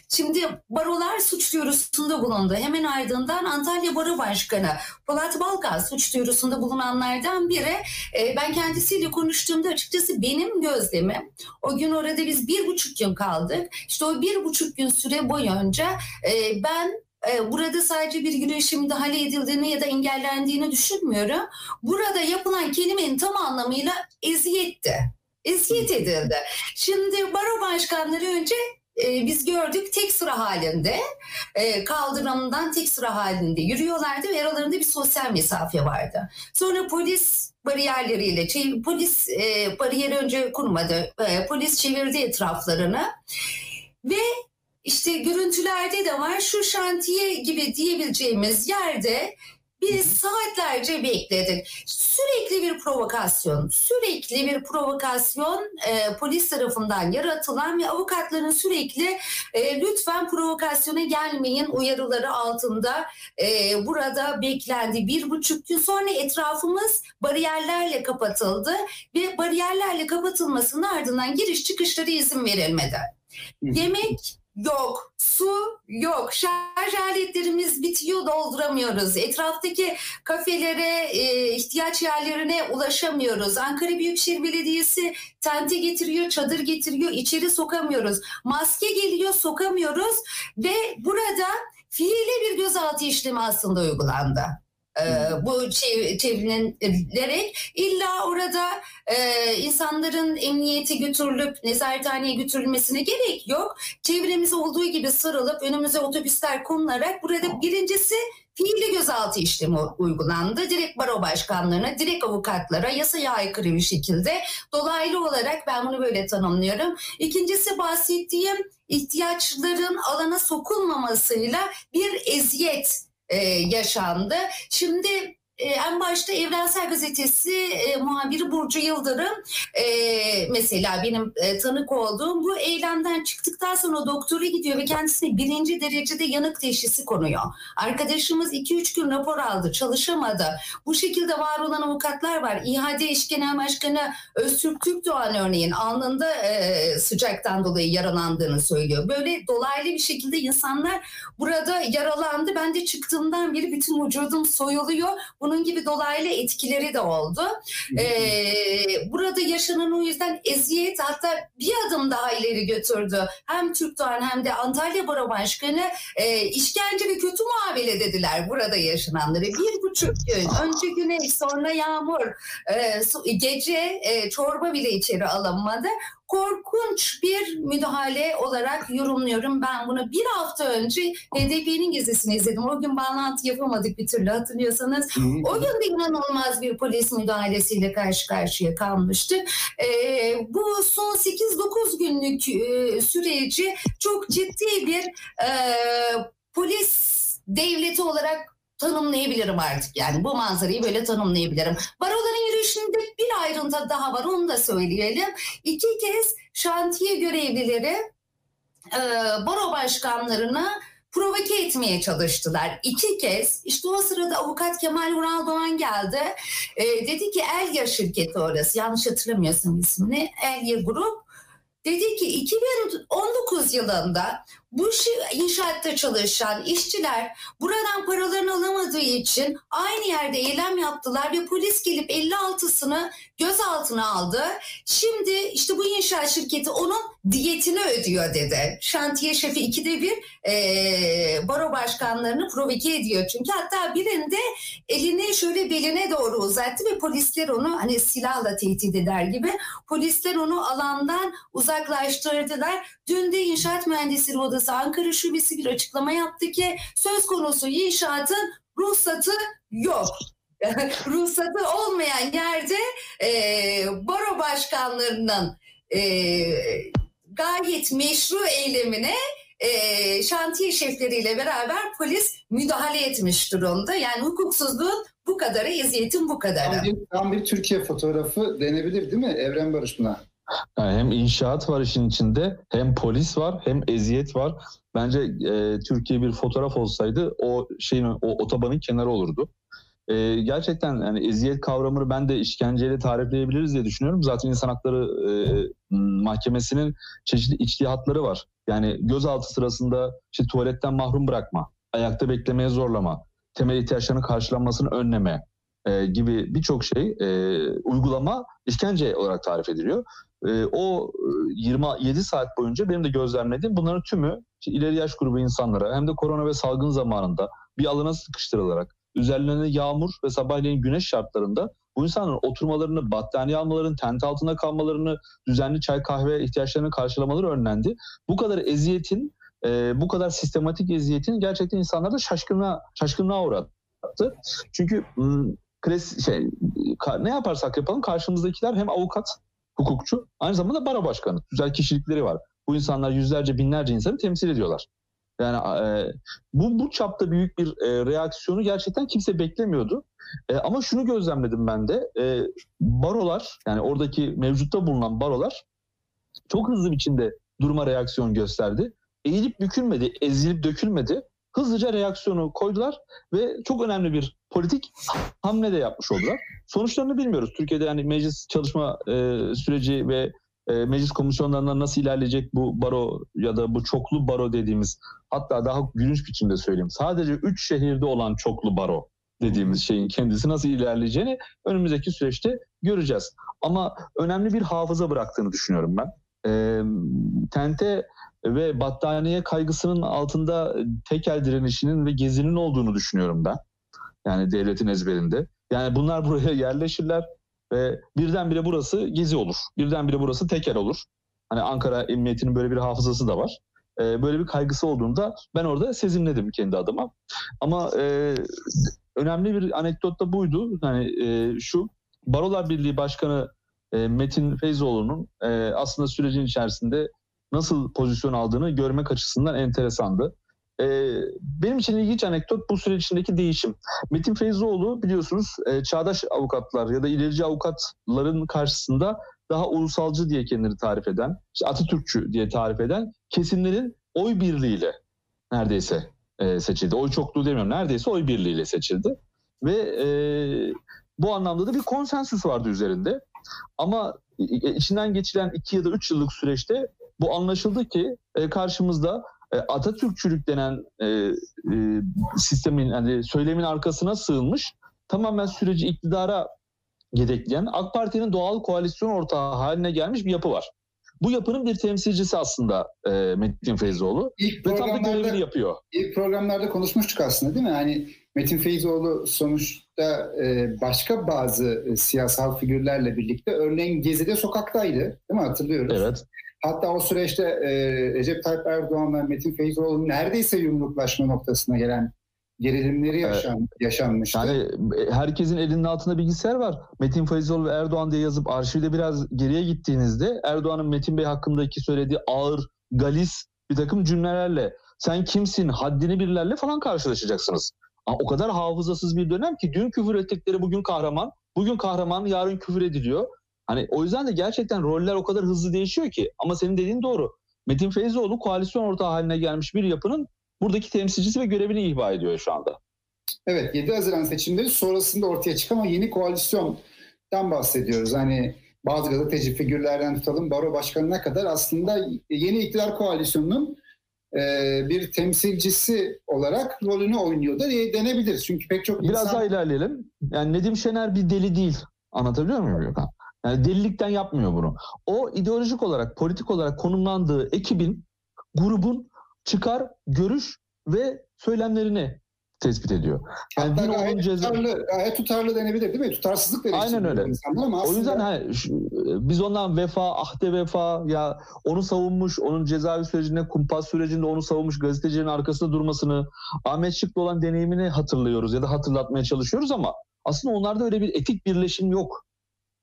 şimdi barolar suç duyurusunda bulundu. Hemen ardından Antalya Baro Başkanı Polat Balkaz suç duyurusunda bulunanlardan biri. Ee, ben kendisiyle konuştuğumda açıkçası benim gözlemim o gün orada biz bir buçuk gün kaldık. İşte o bir buçuk gün süre boyunca e, ben e, burada sadece bir girişim müdahale edildiğini ya da engellendiğini düşünmüyorum. Burada yapılan kelimenin tam anlamıyla eziyetti eziyet edildi. Şimdi baro başkanları önce e, biz gördük tek sıra halinde e, kaldırımdan tek sıra halinde yürüyorlardı ve aralarında bir sosyal mesafe vardı. Sonra polis bariyerleriyle çev- polis e, bariyeri önce kurmadı. E, polis çevirdi etraflarını ve işte görüntülerde de var şu şantiye gibi diyebileceğimiz yerde biz saatlerce bekledik. Sürekli bir provokasyon, sürekli bir provokasyon e, polis tarafından yaratılan ve avukatların sürekli e, lütfen provokasyona gelmeyin uyarıları altında e, burada beklendi. Bir buçuk gün sonra etrafımız bariyerlerle kapatıldı ve bariyerlerle kapatılmasının ardından giriş çıkışlara izin verilmedi. Yemek yok, su yok, şarj aletlerimiz bitiyor dolduramıyoruz. Etraftaki kafelere, e, ihtiyaç yerlerine ulaşamıyoruz. Ankara Büyükşehir Belediyesi tente getiriyor, çadır getiriyor, içeri sokamıyoruz. Maske geliyor, sokamıyoruz ve burada fiili bir gözaltı işlemi aslında uygulandı. Bu çev- çevrilerek illa orada insanların emniyete götürülüp nezarethaneye götürülmesine gerek yok. Çevremize olduğu gibi sarılıp önümüze otobüsler konularak burada birincisi fiili gözaltı işlemi uygulandı. Direkt baro başkanlarına, direkt avukatlara yasaya aykırı bir şekilde dolaylı olarak ben bunu böyle tanımlıyorum. İkincisi bahsettiğim ihtiyaçların alana sokulmamasıyla bir eziyet e, yaşandı. Şimdi e, en başta Evrensel Gazetesi e, muhabiri Burcu Yıldırım e, mesela benim e, tanık olduğum bu eylemden çıktıktan sonra doktora gidiyor ve kendisine birinci derecede yanık teşhisi konuyor. Arkadaşımız 2-3 gün rapor aldı, çalışamadı. Bu şekilde var olan avukatlar var. İHAD Eş Genel Başkanı Öztürk Türkdoğan örneğin alnında e, sıcaktan dolayı yaralandığını söylüyor. Böyle dolaylı bir şekilde insanlar burada yaralandı. Ben de çıktığımdan beri bütün vücudum soyuluyor. Bunun gibi dolaylı etkileri de oldu. Ee, burada yaşanan o yüzden eziyet hatta bir adım daha ileri götürdü. Hem Türkdoğan hem de Antalya Baro Başkanı e, işkence ve kötü muamele dediler burada yaşananları. Bir buçuk gün önce güneş sonra yağmur e, su- gece e, çorba bile içeri alınmadı korkunç bir müdahale olarak yorumluyorum. Ben bunu bir hafta önce HDP'nin gezisini izledim. O gün bağlantı yapamadık bir türlü hatırlıyorsanız. O gün de inanılmaz bir polis müdahalesiyle karşı karşıya kalmıştık. Ee, bu son 8-9 günlük e, süreci çok ciddi bir e, polis devleti olarak tanımlayabilirim artık yani bu manzarayı böyle tanımlayabilirim. Baroların yürüyüşünde bir ayrıntı daha var onu da söyleyelim. İki kez şantiye görevlileri e, baro başkanlarını provoke etmeye çalıştılar. İki kez işte o sırada avukat Kemal Vural Doğan geldi. E, dedi ki Elya şirketi orası yanlış hatırlamıyorsam ismini Elya Grup. Dedi ki 2019 yılında bu inşaatta çalışan işçiler buradan paralarını alamadığı için aynı yerde eylem yaptılar ve polis gelip 56'sını gözaltına aldı. Şimdi işte bu inşaat şirketi onun diyetini ödüyor dedi. Şantiye şefi ikide bir e, baro başkanlarını provoke ediyor. Çünkü hatta birinde elini şöyle beline doğru uzattı ve polisler onu hani silahla tehdit eder gibi polisler onu alandan uzaklaştırdılar. Dün de İnşaat Mühendisleri Odası Ankara Şubesi bir açıklama yaptı ki söz konusu inşaatın ruhsatı yok. ruhsatı olmayan yerde e, baro başkanlarının e, gayet meşru eylemine e, şantiye şefleriyle beraber polis müdahale etmiş durumda. Yani hukuksuzluğun bu kadarı, eziyetin bu kadarı. Tam bir, tam bir Türkiye fotoğrafı denebilir değil mi Evren Barış buna? Yani hem inşaat var işin içinde, hem polis var, hem eziyet var. Bence e, Türkiye bir fotoğraf olsaydı o şeyin o otobanın kenarı olurdu. E, gerçekten yani eziyet kavramını ben de işkenceyle tarifleyebiliriz diye düşünüyorum. Zaten insan hakları e, mahkemesinin çeşitli içtihatları var. Yani gözaltı sırasında işte tuvaletten mahrum bırakma, ayakta beklemeye zorlama, temel ihtiyaçlarının karşılanmasını önleme e, gibi birçok şey e, uygulama işkence olarak tarif ediliyor. E, o e, 27 saat boyunca benim de gözlemlediğim bunların tümü işte ileri yaş grubu insanlara hem de korona ve salgın zamanında bir alana sıkıştırılarak üzerlerine yağmur ve sabahleyin güneş şartlarında bu insanların oturmalarını, battaniye almalarını, tent altında kalmalarını, düzenli çay kahve ihtiyaçlarını karşılamaları önlendi. Bu kadar eziyetin, e, bu kadar sistematik eziyetin gerçekten insanlarda şaşkınlığa, şaşkınlığa uğrattı. Çünkü kres, şey, ne yaparsak yapalım karşımızdakiler hem avukat, hukukçu, aynı zamanda baro başkanı. Güzel kişilikleri var. Bu insanlar yüzlerce, binlerce insanı temsil ediyorlar. Yani e, bu bu çapta büyük bir e, reaksiyonu gerçekten kimse beklemiyordu. E, ama şunu gözlemledim ben de. E, barolar yani oradaki mevcutta bulunan barolar çok hızlı biçimde duruma reaksiyon gösterdi. Eğilip bükülmedi, ezilip dökülmedi. Hızlıca reaksiyonu koydular ve çok önemli bir politik hamle de yapmış oldular. Sonuçlarını bilmiyoruz. Türkiye'de yani meclis çalışma e, süreci ve e, meclis komisyonlarında nasıl ilerleyecek bu baro ya da bu çoklu baro dediğimiz hatta daha gülünç biçimde söyleyeyim. Sadece 3 şehirde olan çoklu baro dediğimiz şeyin kendisi nasıl ilerleyeceğini önümüzdeki süreçte göreceğiz. Ama önemli bir hafıza bıraktığını düşünüyorum ben. E, tente ve battaniye kaygısının altında tekel direnişinin ve gezinin olduğunu düşünüyorum ben. Yani devletin ezberinde. Yani bunlar buraya yerleşirler ve birdenbire burası gezi olur. Birdenbire burası teker olur. Hani Ankara Emniyeti'nin böyle bir hafızası da var. Ee, böyle bir kaygısı olduğunda ben orada sezimledim kendi adıma. Ama e, önemli bir anekdot da buydu. Yani e, şu Barolar Birliği Başkanı e, Metin Feyzoğlu'nun e, aslında sürecin içerisinde nasıl pozisyon aldığını görmek açısından enteresandı. Ee, benim için ilginç anekdot bu süreç içindeki değişim. Metin Feyzoğlu biliyorsunuz e, çağdaş avukatlar ya da ilerici avukatların karşısında daha ulusalcı diye kendini tarif eden, işte Atatürkçü diye tarif eden kesimlerin oy birliğiyle neredeyse e, seçildi. Oy çokluğu demiyorum neredeyse oy birliğiyle seçildi. Ve e, bu anlamda da bir konsensüs vardı üzerinde. Ama içinden geçilen iki ya da üç yıllık süreçte bu anlaşıldı ki e, karşımızda e, Atatürkçülük denen e, e, sistemin yani söylemin arkasına sığınmış tamamen süreci iktidara yedekleyen AK Parti'nin doğal koalisyon ortağı haline gelmiş bir yapı var. Bu yapının bir temsilcisi aslında e, Metin Feyzoğlu ilk ve tam da görevini yapıyor. İlk programlarda konuşmuştuk aslında değil mi? Yani Metin Feyzoğlu sonuçta e, başka bazı e, siyasal figürlerle birlikte örneğin Gezi'de sokaktaydı değil mi hatırlıyoruz? Evet. Hatta o süreçte e, Recep Tayyip Erdoğan ve Metin Feyzoğlu'nun neredeyse yumruklaşma noktasına gelen gerilimleri yaşan, evet. yaşanmıştı. Yani e, herkesin elinin altında bilgisayar var. Metin Feyzoğlu ve Erdoğan diye yazıp arşivde biraz geriye gittiğinizde Erdoğan'ın Metin Bey hakkındaki söylediği ağır, galis bir takım cümlelerle sen kimsin, haddini birlerle falan karşılaşacaksınız. Ama o kadar hafızasız bir dönem ki dün küfür ettikleri bugün kahraman, bugün kahraman yarın küfür ediliyor. Hani o yüzden de gerçekten roller o kadar hızlı değişiyor ki. Ama senin dediğin doğru. Metin Feyzoğlu koalisyon ortağı haline gelmiş bir yapının buradaki temsilcisi ve görevini ihba ediyor şu anda. Evet 7 Haziran seçimleri sonrasında ortaya çıkan yeni koalisyondan bahsediyoruz. Hani bazı gazeteci figürlerden tutalım baro başkanına kadar aslında yeni iktidar koalisyonunun e, bir temsilcisi olarak rolünü oynuyor da denebilir. Çünkü pek çok Biraz insan... daha ilerleyelim. Yani Nedim Şener bir deli değil. Anlatabiliyor muyum Gökhan? Yani delilikten yapmıyor bunu. O ideolojik olarak, politik olarak konumlandığı ekibin, grubun çıkar, görüş ve söylemlerini tespit ediyor. Yani Hatta gayet, ceza... tutarlı, gayet tutarlı denebilir değil mi? Tutarsızlık verir. Aynen öyle. Ama aslında... O yüzden hani, biz ondan vefa, ahde vefa ya onu savunmuş, onun cezaevi sürecinde, kumpas sürecinde onu savunmuş gazetecinin arkasında durmasını, Ahmet Şık'la olan deneyimini hatırlıyoruz ya da hatırlatmaya çalışıyoruz ama aslında onlarda öyle bir etik birleşim yok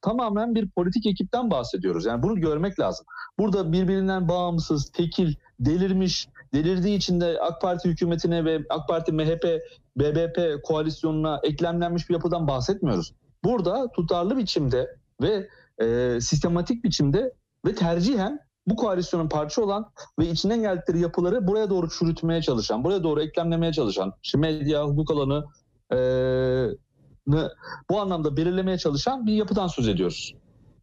tamamen bir politik ekipten bahsediyoruz. Yani bunu görmek lazım. Burada birbirinden bağımsız, tekil, delirmiş, delirdiği için de AK Parti hükümetine ve AK Parti, MHP, BBP koalisyonuna eklemlenmiş bir yapıdan bahsetmiyoruz. Burada tutarlı biçimde ve e, sistematik biçimde ve tercihen bu koalisyonun parça olan ve içinden geldikleri yapıları buraya doğru çürütmeye çalışan, buraya doğru eklemlemeye çalışan, işte medya, hukuk alanı, e, bu anlamda belirlemeye çalışan bir yapıdan söz ediyoruz.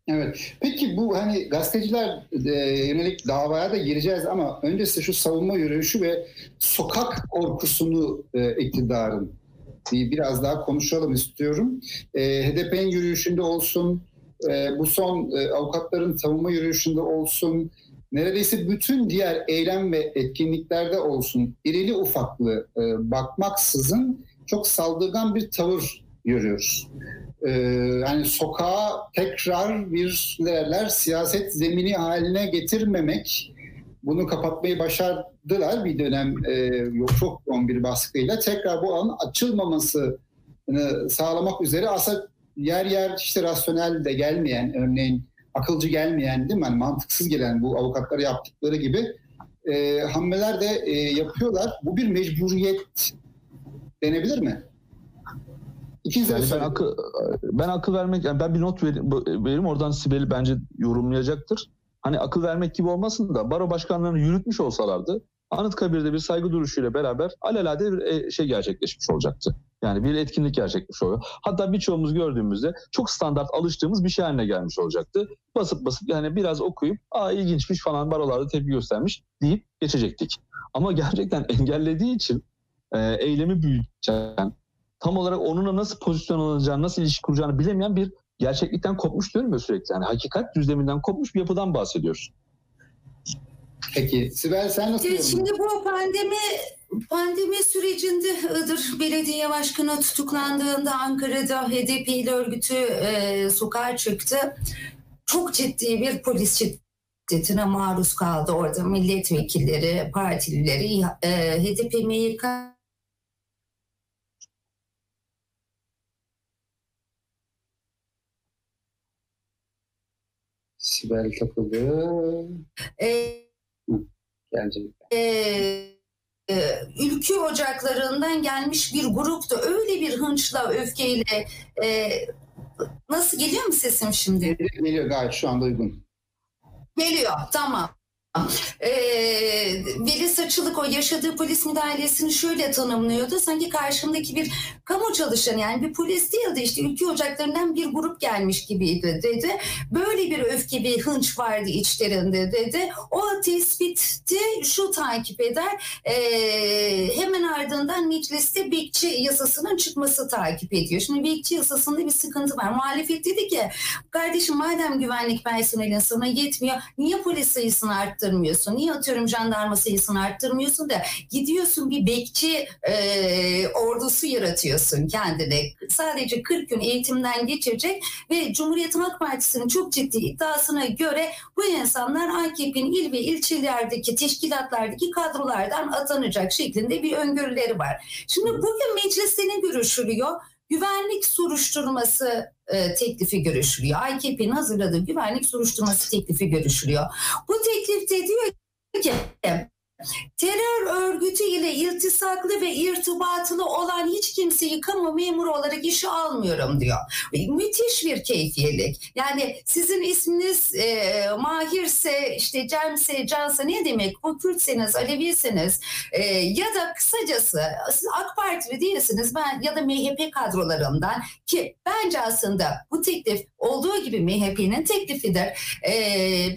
Evet. Peki bu hani gazeteciler e, yönelik davaya da gireceğiz ama öncesi şu savunma yürüyüşü ve sokak korkusunu e, iktidarın biraz daha konuşalım istiyorum. E, HDP'nin yürüyüşünde olsun, e, bu son e, avukatların savunma yürüyüşünde olsun, neredeyse bütün diğer eylem ve etkinliklerde olsun irili ufaklı e, bakmaksızın çok saldırgan bir tavır görüyoruz. Ee, yani sokağa tekrar bir derler siyaset zemini haline getirmemek bunu kapatmayı başardılar bir dönem e, çok yoğun bir baskıyla. Tekrar bu alanın açılmamasını sağlamak üzere aslında yer yer işte rasyonel de gelmeyen örneğin akılcı gelmeyen değil mi? Yani mantıksız gelen bu avukatlara yaptıkları gibi e, hamleler de e, yapıyorlar. Bu bir mecburiyet denebilir mi? İkiniz yani ben akıl ben akıl vermek yani ben bir not vereyim oradan Sibel bence yorumlayacaktır. Hani akıl vermek gibi olmasın da baro başkanlarını yürütmüş olsalardı Anıtkabir'de bir saygı duruşuyla beraber alelade bir e, şey gerçekleşmiş olacaktı. Yani bir etkinlik gerçekleşmiş oluyor. Hatta birçoğumuz gördüğümüzde çok standart alıştığımız bir şey haline gelmiş olacaktı. Basıp basıp yani biraz okuyup aa ilginçmiş falan barolarda tepki göstermiş deyip geçecektik. Ama gerçekten engellediği için e, eylemi büyüten, tam olarak onunla nasıl pozisyon alacağını, nasıl ilişki kuracağını bilemeyen bir gerçeklikten kopmuş diyorum ya sürekli. Yani hakikat düzleminden kopmuş bir yapıdan bahsediyoruz. Peki Sibel sen nasıl evet, Şimdi bu pandemi pandemi sürecinde Iğdır Belediye Başkanı tutuklandığında Ankara'da HDP örgütü e, sokağa çıktı. Çok ciddi bir polis şiddetine maruz kaldı orada milletvekilleri, partilileri, e, HDP MYK Sibel takıldı. Ee, Gelecek. E, e, ülke ocaklarından gelmiş bir gruptu. Öyle bir hınçla, öfkeyle e, nasıl geliyor mu sesim şimdi? Geliyor gayet şu anda uygun. Geliyor tamam. E, Veli Saçılık o yaşadığı polis müdahalesini şöyle tanımlıyordu. Sanki karşımdaki bir kamu çalışanı yani bir polis değildi işte ülke ocaklarından bir grup gelmiş gibiydi dedi. Böyle bir öfke bir hınç vardı içlerinde dedi. O tespitti şu takip eder. E, hemen ardından mecliste bekçi yasasının çıkması takip ediyor. Şimdi bekçi yasasında bir sıkıntı var. Muhalefet dedi ki kardeşim madem güvenlik personelin sana yetmiyor niye polis sayısını arttı arttırmıyorsun? Niye atıyorum jandarma sayısını arttırmıyorsun da gidiyorsun bir bekçi e, ordusu yaratıyorsun kendine. Sadece 40 gün eğitimden geçirecek ve Cumhuriyet Halk Partisi'nin çok ciddi iddiasına göre bu insanlar AKP'nin il ve ilçelerdeki teşkilatlardaki kadrolardan atanacak şeklinde bir öngörüleri var. Şimdi bugün mecliste ne görüşülüyor? Güvenlik soruşturması e, teklifi görüşülüyor. AKP'nin hazırladığı güvenlik soruşturması teklifi görüşülüyor. Bu teklifte diyor ki terör örgütü ile iltisaklı ve irtibatılı olan hiç kimseyi kamu memuru olarak işe almıyorum diyor. Müthiş bir keyfiyelik. Yani sizin isminiz e, Mahirse, işte Cemse, Cansa ne demek? Bu Kürtseniz, Alevisiniz e, ya da kısacası siz AK Partili değilsiniz ben ya da MHP kadrolarından ki bence aslında bu teklif olduğu gibi MHP'nin teklifidir. E,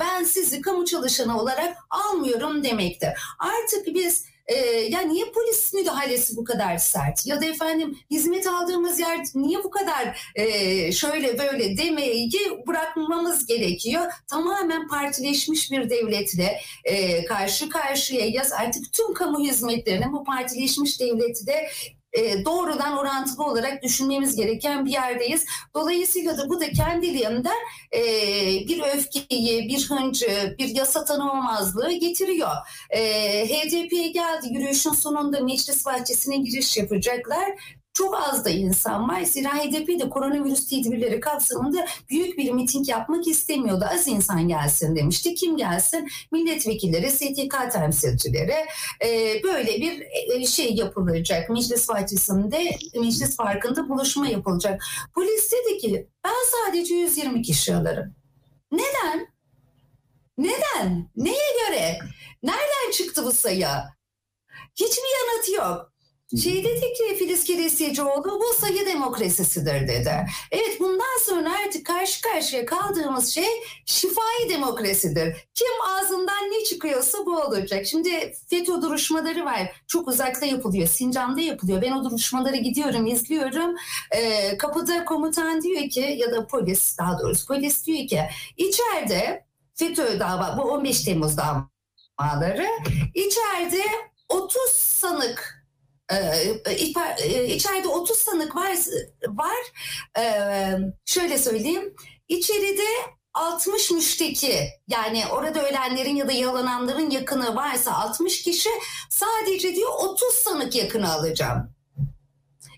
ben sizi kamu çalışanı olarak almıyorum demektir. Artık biz e, ya niye polis müdahalesi bu kadar sert ya da efendim hizmet aldığımız yer niye bu kadar e, şöyle böyle demeyi bırakmamız gerekiyor. Tamamen partileşmiş bir devletle e, karşı karşıyayız. Artık tüm kamu hizmetlerini bu partileşmiş devleti de e, doğrudan orantılı olarak düşünmemiz gereken bir yerdeyiz. Dolayısıyla da bu da kendiliğinden e, bir öfkeyi, bir hıncı, bir yasa tanımamazlığı getiriyor. E, HDP geldi yürüyüşün sonunda meclis bahçesine giriş yapacaklar çok az da insan var. Zira HDP de koronavirüs tedbirleri kapsamında büyük bir miting yapmak istemiyordu. Az insan gelsin demişti. Kim gelsin? Milletvekilleri, STK temsilcileri e, böyle bir e, şey yapılacak. Meclis bahçesinde, meclis farkında buluşma yapılacak. Polis dedi ki ben sadece 120 kişi alırım. Neden? Neden? Neye göre? Nereden çıktı bu sayı? Hiçbir yanıt yok. Şey dedi ki Filiz Kilisiyecioğlu bu sayı demokrasisidir dedi. Evet bundan sonra artık karşı karşıya kaldığımız şey şifai demokrasidir. Kim ağzından ne çıkıyorsa bu olacak. Şimdi FETÖ duruşmaları var. Çok uzakta yapılıyor. Sincan'da yapılıyor. Ben o duruşmaları gidiyorum, izliyorum. Ee, kapıda komutan diyor ki ya da polis daha doğrusu polis diyor ki içeride FETÖ dava bu 15 Temmuz davaları içeride 30 sanık içeride 30 sanık var. var. Ee, şöyle söyleyeyim. İçeride 60 müşteki yani orada ölenlerin ya da yalananların yakını varsa 60 kişi sadece diyor 30 sanık yakını alacağım.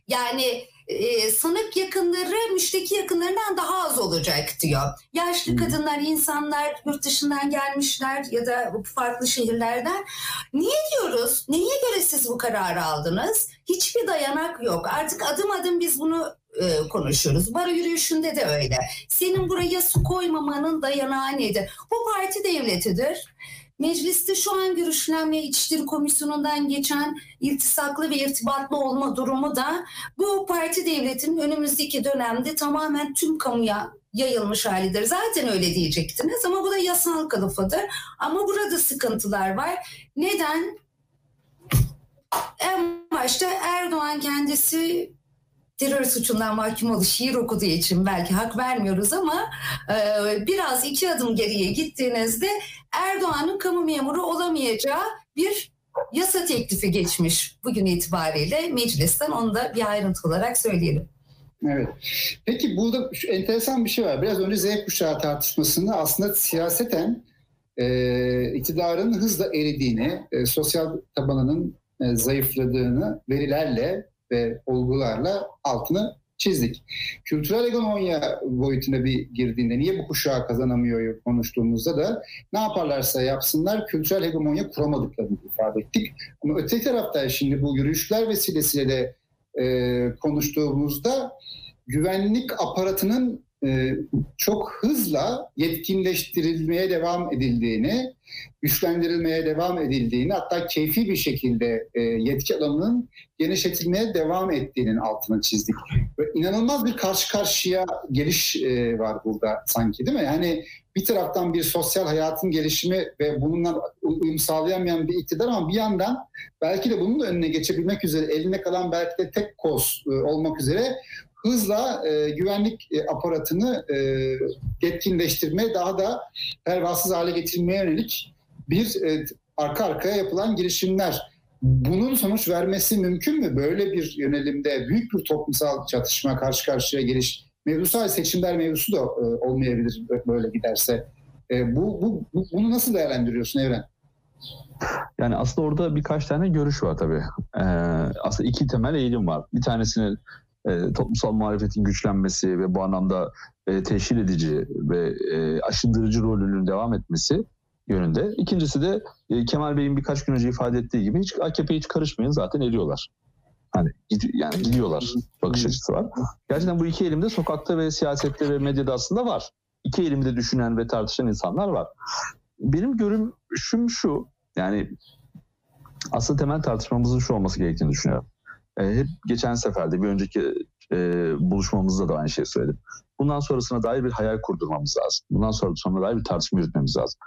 Yani e, sanık yakınları müşteki yakınlarından daha az olacak diyor. Yaşlı kadınlar, insanlar yurt dışından gelmişler ya da farklı şehirlerden. Niye diyoruz? Neye göre siz bu kararı aldınız? Hiçbir dayanak yok. Artık adım adım biz bunu e, konuşuyoruz. Baro yürüyüşünde de öyle. Senin buraya su koymamanın dayanağı nedir? Bu parti devletidir. Mecliste şu an görüşülen ve İçişleri Komisyonu'ndan geçen iltisaklı ve irtibatlı olma durumu da bu parti devletinin önümüzdeki dönemde tamamen tüm kamuya yayılmış halidir. Zaten öyle diyecektiniz ama bu da yasal kılıfıdır. Ama burada sıkıntılar var. Neden? En başta Erdoğan kendisi terör suçundan mahkum olup şiir okuduğu için belki hak vermiyoruz ama e, biraz iki adım geriye gittiğinizde Erdoğan'ın kamu memuru olamayacağı bir yasa teklifi geçmiş bugün itibariyle meclisten onu da bir ayrıntı olarak söyleyelim. Evet. Peki burada şu enteresan bir şey var. Biraz önce Z kuşağı tartışmasında aslında siyaseten e, iktidarın hızla eridiğini, e, sosyal tabanının e, zayıfladığını verilerle ve olgularla altını çizdik. Kültürel hegemonya boyutuna bir girdiğinde niye bu kuşağı kazanamıyor konuştuğumuzda da ne yaparlarsa yapsınlar kültürel hegemonya kuramadıklarını ifade ettik. Ama öte tarafta şimdi bu yürüyüşler vesilesiyle de e, konuştuğumuzda güvenlik aparatının e, çok hızla yetkinleştirilmeye devam edildiğini, güçlendirilmeye devam edildiğini hatta keyfi bir şekilde e, yetki alanının genişletilmeye devam ettiğinin altını çizdik. Ve inanılmaz bir karşı karşıya geliş e, var burada sanki değil mi? Yani bir taraftan bir sosyal hayatın gelişimi ve bununla uyum sağlayamayan bir iktidar ama bir yandan belki de bunun da önüne geçebilmek üzere eline kalan belki de tek koz e, olmak üzere hızla e, güvenlik e, aparatını e, yetkinleştirmeye, daha da pervasız hale getirmeye yönelik bir e, arka arkaya yapılan girişimler. Bunun sonuç vermesi mümkün mü? Böyle bir yönelimde büyük bir toplumsal çatışma karşı karşıya geliş mevzusu seçimler mevzusu da e, olmayabilir böyle giderse. E, bu, bu, bu bunu nasıl değerlendiriyorsun Evren? Yani aslında orada birkaç tane görüş var tabii. Ee, aslında iki temel eğilim var. Bir tanesini e, toplumsal muhalefetin güçlenmesi ve bu anlamda e, teşhir edici ve e, aşındırıcı rolünün devam etmesi yönünde. İkincisi de e, Kemal Bey'in birkaç gün önce ifade ettiği gibi hiç AKP'ye hiç karışmayın zaten eriyorlar. Hani yani gidiyorlar bakış açısı var. Gerçekten bu iki elimde sokakta ve siyasette ve medyada aslında var. İki elimde düşünen ve tartışan insanlar var. Benim görüşüm şu yani aslında temel tartışmamızın şu olması gerektiğini düşünüyorum. E, hep geçen seferde bir önceki e, buluşmamızda da aynı şeyi söyledim. Bundan sonrasına dair bir hayal kurdurmamız lazım. Bundan sonra sonra dair bir tartışma yürütmemiz lazım.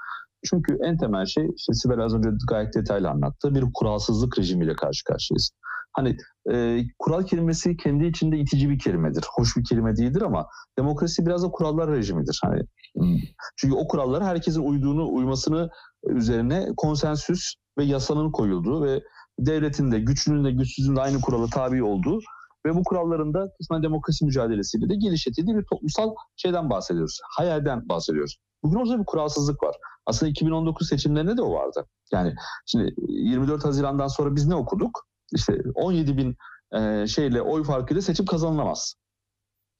Çünkü en temel şey işte Sibel az önce gayet detaylı anlattı. Bir kuralsızlık rejimiyle karşı karşıyayız. Hani e, kural kelimesi kendi içinde itici bir kelimedir. Hoş bir kelime değildir ama demokrasi biraz da kurallar rejimidir. Hani hmm. çünkü o kurallara herkesin uyduğunu, uymasını üzerine konsensüs ve yasanın koyulduğu ve devletin de güçlünün de güçsüzün de aynı kurala tabi olduğu ve bu kuralların da kısmen demokrasi mücadelesiyle de geliştirildiği bir toplumsal şeyden bahsediyoruz. Hayalden bahsediyoruz. Bugün orada bir kuralsızlık var. Aslında 2019 seçimlerinde de o vardı. Yani şimdi 24 Haziran'dan sonra biz ne okuduk? İşte 17 bin e, şeyle oy farkıyla seçim kazanılamaz.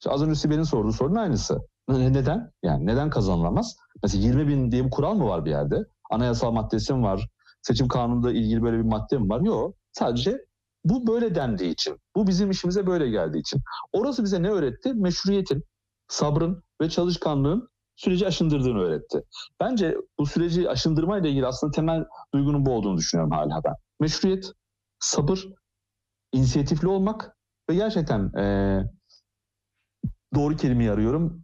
İşte az önce Sibel'in sorduğu sorunun aynısı. Neden? Yani neden kazanılamaz? Mesela 20 bin diye bir kural mı var bir yerde? Anayasal maddesi mi var? Seçim kanununda ilgili böyle bir madde mi var? Yok. Sadece bu böyle dendiği için. Bu bizim işimize böyle geldiği için. Orası bize ne öğretti? Meşruiyetin, sabrın ve çalışkanlığın süreci aşındırdığını öğretti. Bence bu süreci aşındırmayla ilgili aslında temel duygunun bu olduğunu düşünüyorum hala ben. Meşruiyet, sabır, inisiyatifli olmak ve gerçekten e, doğru kelimeyi arıyorum.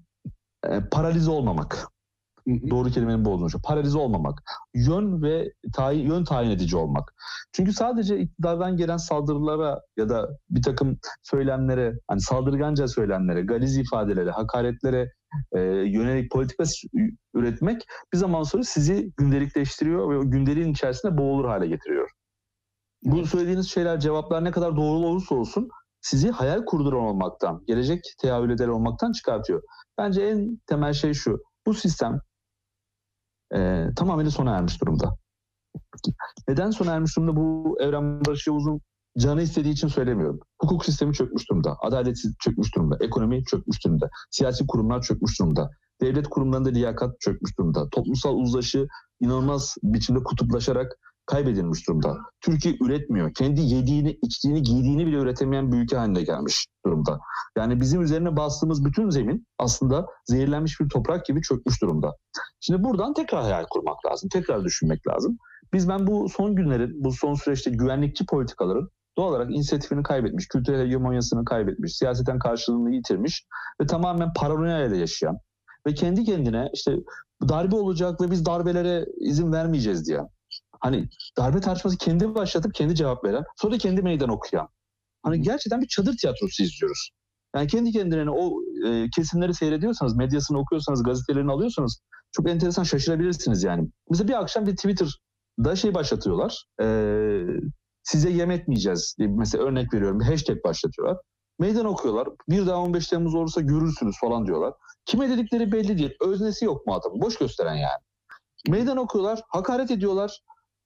E, paralize olmamak. Doğru kelimenin bu olduğunu Paralize olmamak. Yön ve tayin, yön tayin edici olmak. Çünkü sadece iktidardan gelen saldırılara ya da bir takım söylemlere, hani saldırganca söylemlere, galiz ifadelere, hakaretlere e, yönelik politika üretmek bir zaman sonra sizi gündelikleştiriyor ve o gündeliğin içerisinde boğulur hale getiriyor. Bu söylediğiniz şeyler, cevaplar ne kadar doğru olursa olsun sizi hayal kurduran olmaktan, gelecek tehavül eder olmaktan çıkartıyor. Bence en temel şey şu. Bu sistem e, tamamıyla sona ermiş durumda. Neden sona ermiş durumda? Bu Evren Barış Yavuz'un canı istediği için söylemiyorum. Hukuk sistemi çökmüş durumda. Adalet çökmüş durumda. Ekonomi çökmüş durumda. Siyasi kurumlar çökmüş durumda. Devlet kurumlarında liyakat çökmüş durumda. Toplumsal uzlaşı inanılmaz biçimde kutuplaşarak kaybedilmiş durumda. Türkiye üretmiyor. Kendi yediğini, içtiğini, giydiğini bile üretemeyen bir ülke haline gelmiş durumda. Yani bizim üzerine bastığımız bütün zemin aslında zehirlenmiş bir toprak gibi çökmüş durumda. Şimdi buradan tekrar hayal kurmak lazım. Tekrar düşünmek lazım. Biz ben bu son günlerin, bu son süreçte güvenlikçi politikaların doğal olarak inisiyatifini kaybetmiş, kültürel hegemonyasını kaybetmiş, siyaseten karşılığını yitirmiş ve tamamen paranoya ile yaşayan ve kendi kendine işte darbe olacak ve biz darbelere izin vermeyeceğiz diye. Hani darbe tartışması kendi başlatıp kendi cevap veren, sonra kendi meydan okuyan. Hani gerçekten bir çadır tiyatrosu izliyoruz. Yani kendi kendine o e, kesimleri seyrediyorsanız, medyasını okuyorsanız, gazetelerini alıyorsanız çok enteresan şaşırabilirsiniz yani. Mesela bir akşam bir Twitter'da şey başlatıyorlar. E, size yem etmeyeceğiz diye mesela örnek veriyorum bir hashtag başlatıyorlar. Meydan okuyorlar. Bir daha 15 Temmuz olursa görürsünüz falan diyorlar. Kime dedikleri belli değil. Öznesi yok mu adam? Boş gösteren yani. Meydan okuyorlar, hakaret ediyorlar.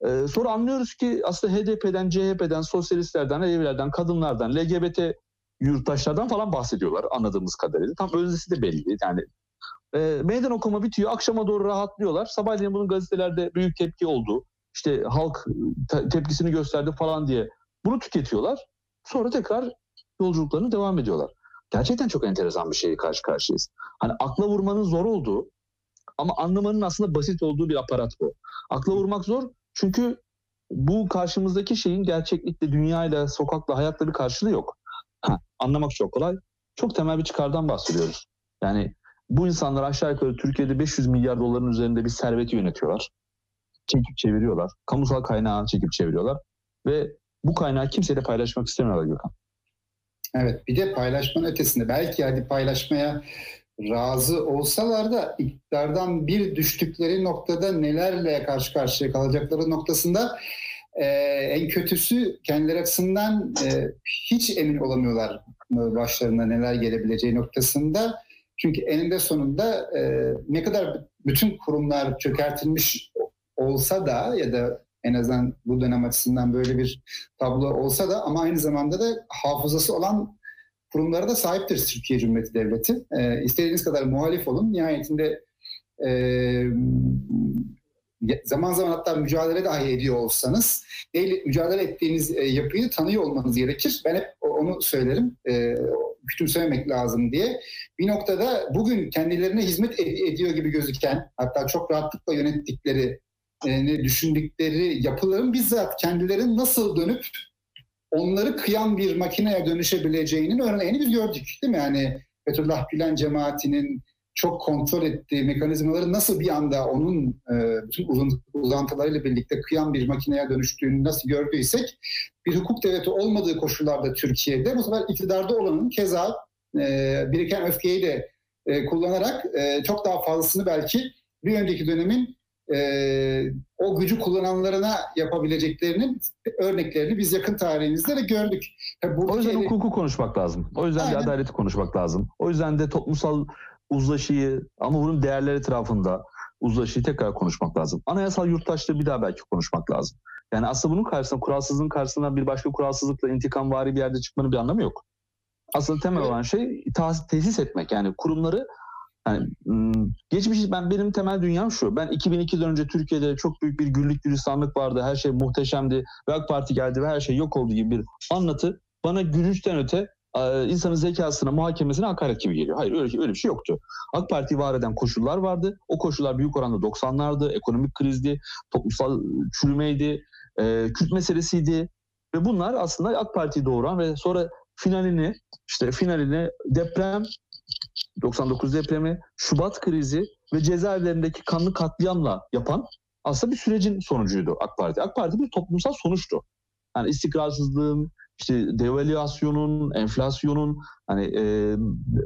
Ee, sonra anlıyoruz ki aslında HDP'den, CHP'den, sosyalistlerden, evlerden, kadınlardan, LGBT yurttaşlardan falan bahsediyorlar anladığımız kadarıyla. Tam öznesi de belli. Yani e, meydan okuma bitiyor. Akşama doğru rahatlıyorlar. Sabahleyin bunun gazetelerde büyük tepki oldu. İşte halk te- tepkisini gösterdi falan diye bunu tüketiyorlar. Sonra tekrar yolculuklarını devam ediyorlar. Gerçekten çok enteresan bir şeyi karşı karşıyayız. Hani akla vurmanın zor olduğu ama anlamanın aslında basit olduğu bir aparat bu. Akla vurmak zor çünkü bu karşımızdaki şeyin gerçeklikle, dünyayla, sokakla, hayatla bir karşılığı yok. Ha, anlamak çok kolay. Çok temel bir çıkardan bahsediyoruz. Yani bu insanlar aşağı yukarı Türkiye'de 500 milyar doların üzerinde bir serveti yönetiyorlar. Çekip çeviriyorlar. Kamusal kaynağı çekip çeviriyorlar. Ve bu kaynağı kimseyle paylaşmak istemiyorlar Gökhan. Evet bir de paylaşmanın ötesinde belki hadi paylaşmaya razı olsalar da iktidardan bir düştükleri noktada nelerle karşı karşıya kalacakları noktasında e, en kötüsü kendileri açısından e, hiç emin olamıyorlar başlarına neler gelebileceği noktasında. Çünkü eninde sonunda e, ne kadar bütün kurumlar çökertilmiş olsa da ya da en azından bu dönem açısından böyle bir tablo olsa da ama aynı zamanda da hafızası olan kurumlara da sahiptir Türkiye Cumhuriyeti Devleti. E, istediğiniz kadar muhalif olun. Nihayetinde e, zaman zaman hatta mücadele dahi ediyor olsanız değil, mücadele ettiğiniz e, yapıyı tanıyor olmanız gerekir. Ben hep onu söylerim. E, küçümsememek lazım diye. Bir noktada bugün kendilerine hizmet ed- ediyor gibi gözüken hatta çok rahatlıkla yönettikleri e, düşündükleri yapıların bizzat kendilerinin nasıl dönüp onları kıyan bir makineye dönüşebileceğinin örneğini biz gördük değil mi? Yani Fethullah Gülen cemaatinin çok kontrol ettiği mekanizmaları nasıl bir anda onun e, bütün uzantılarıyla birlikte kıyan bir makineye dönüştüğünü nasıl gördüysek bir hukuk devleti olmadığı koşullarda Türkiye'de bu sefer iktidarda olanın keza e, biriken öfkeyi de e, kullanarak e, çok daha fazlasını belki bir önceki dönemin e, o gücü kullananlarına yapabileceklerinin örneklerini biz yakın tarihimizde de gördük. Tabii o yüzden ele... hukuku konuşmak lazım. O yüzden Aynen. de adaleti konuşmak lazım. O yüzden de toplumsal uzlaşıyı ama bunun değerler etrafında uzlaşıyı tekrar konuşmak lazım. Anayasal yurttaşlığı bir daha belki konuşmak lazım. Yani aslında bunun karşısında kuralsızlığın karşısında bir başka kuralsızlıkla intikam vari bir yerde çıkmanın bir anlamı yok. Aslında temel evet. olan şey tesis etmek yani kurumları yani geçmiş ben benim temel dünyam şu. Ben 2002'den önce Türkiye'de çok büyük bir güllük gülistanlık vardı. Her şey muhteşemdi. Ve AK Parti geldi ve her şey yok oldu gibi bir anlatı bana gülüşten öte insanın zekasına, muhakemesine hakaret gibi geliyor. Hayır öyle, öyle bir şey yoktu. AK Parti var eden koşullar vardı. O koşullar büyük oranda 90'lardı. Ekonomik krizdi, toplumsal çürümeydi, e, Kürt meselesiydi. Ve bunlar aslında AK Parti'yi doğuran ve sonra finalini işte finalini deprem 99 depremi, Şubat krizi ve cezaevlerindeki kanlı katliamla yapan aslında bir sürecin sonucuydu AK Parti. AK Parti bir toplumsal sonuçtu. Yani istikrarsızlığın, işte devalüasyonun, enflasyonun, hani e,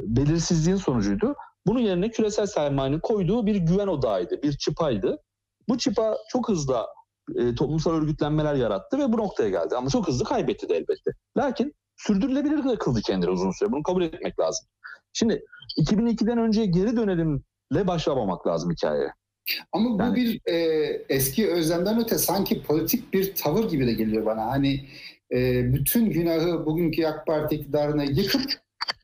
belirsizliğin sonucuydu. Bunun yerine küresel sermayenin koyduğu bir güven odağıydı, bir çıpaydı. Bu çıpa çok hızlı e, toplumsal örgütlenmeler yarattı ve bu noktaya geldi. Ama çok hızlı kaybetti de elbette. Lakin sürdürülebilir kıldı kendini uzun süre. Bunu kabul etmek lazım. Şimdi 2002'den önce geri dönelimle başlamamak lazım hikayeye. Ama bu Yani- bir e, eski özlemden öte sanki politik bir tavır gibi de geliyor bana. Hani e, bütün günahı bugünkü AK Parti iktidarına yıkıp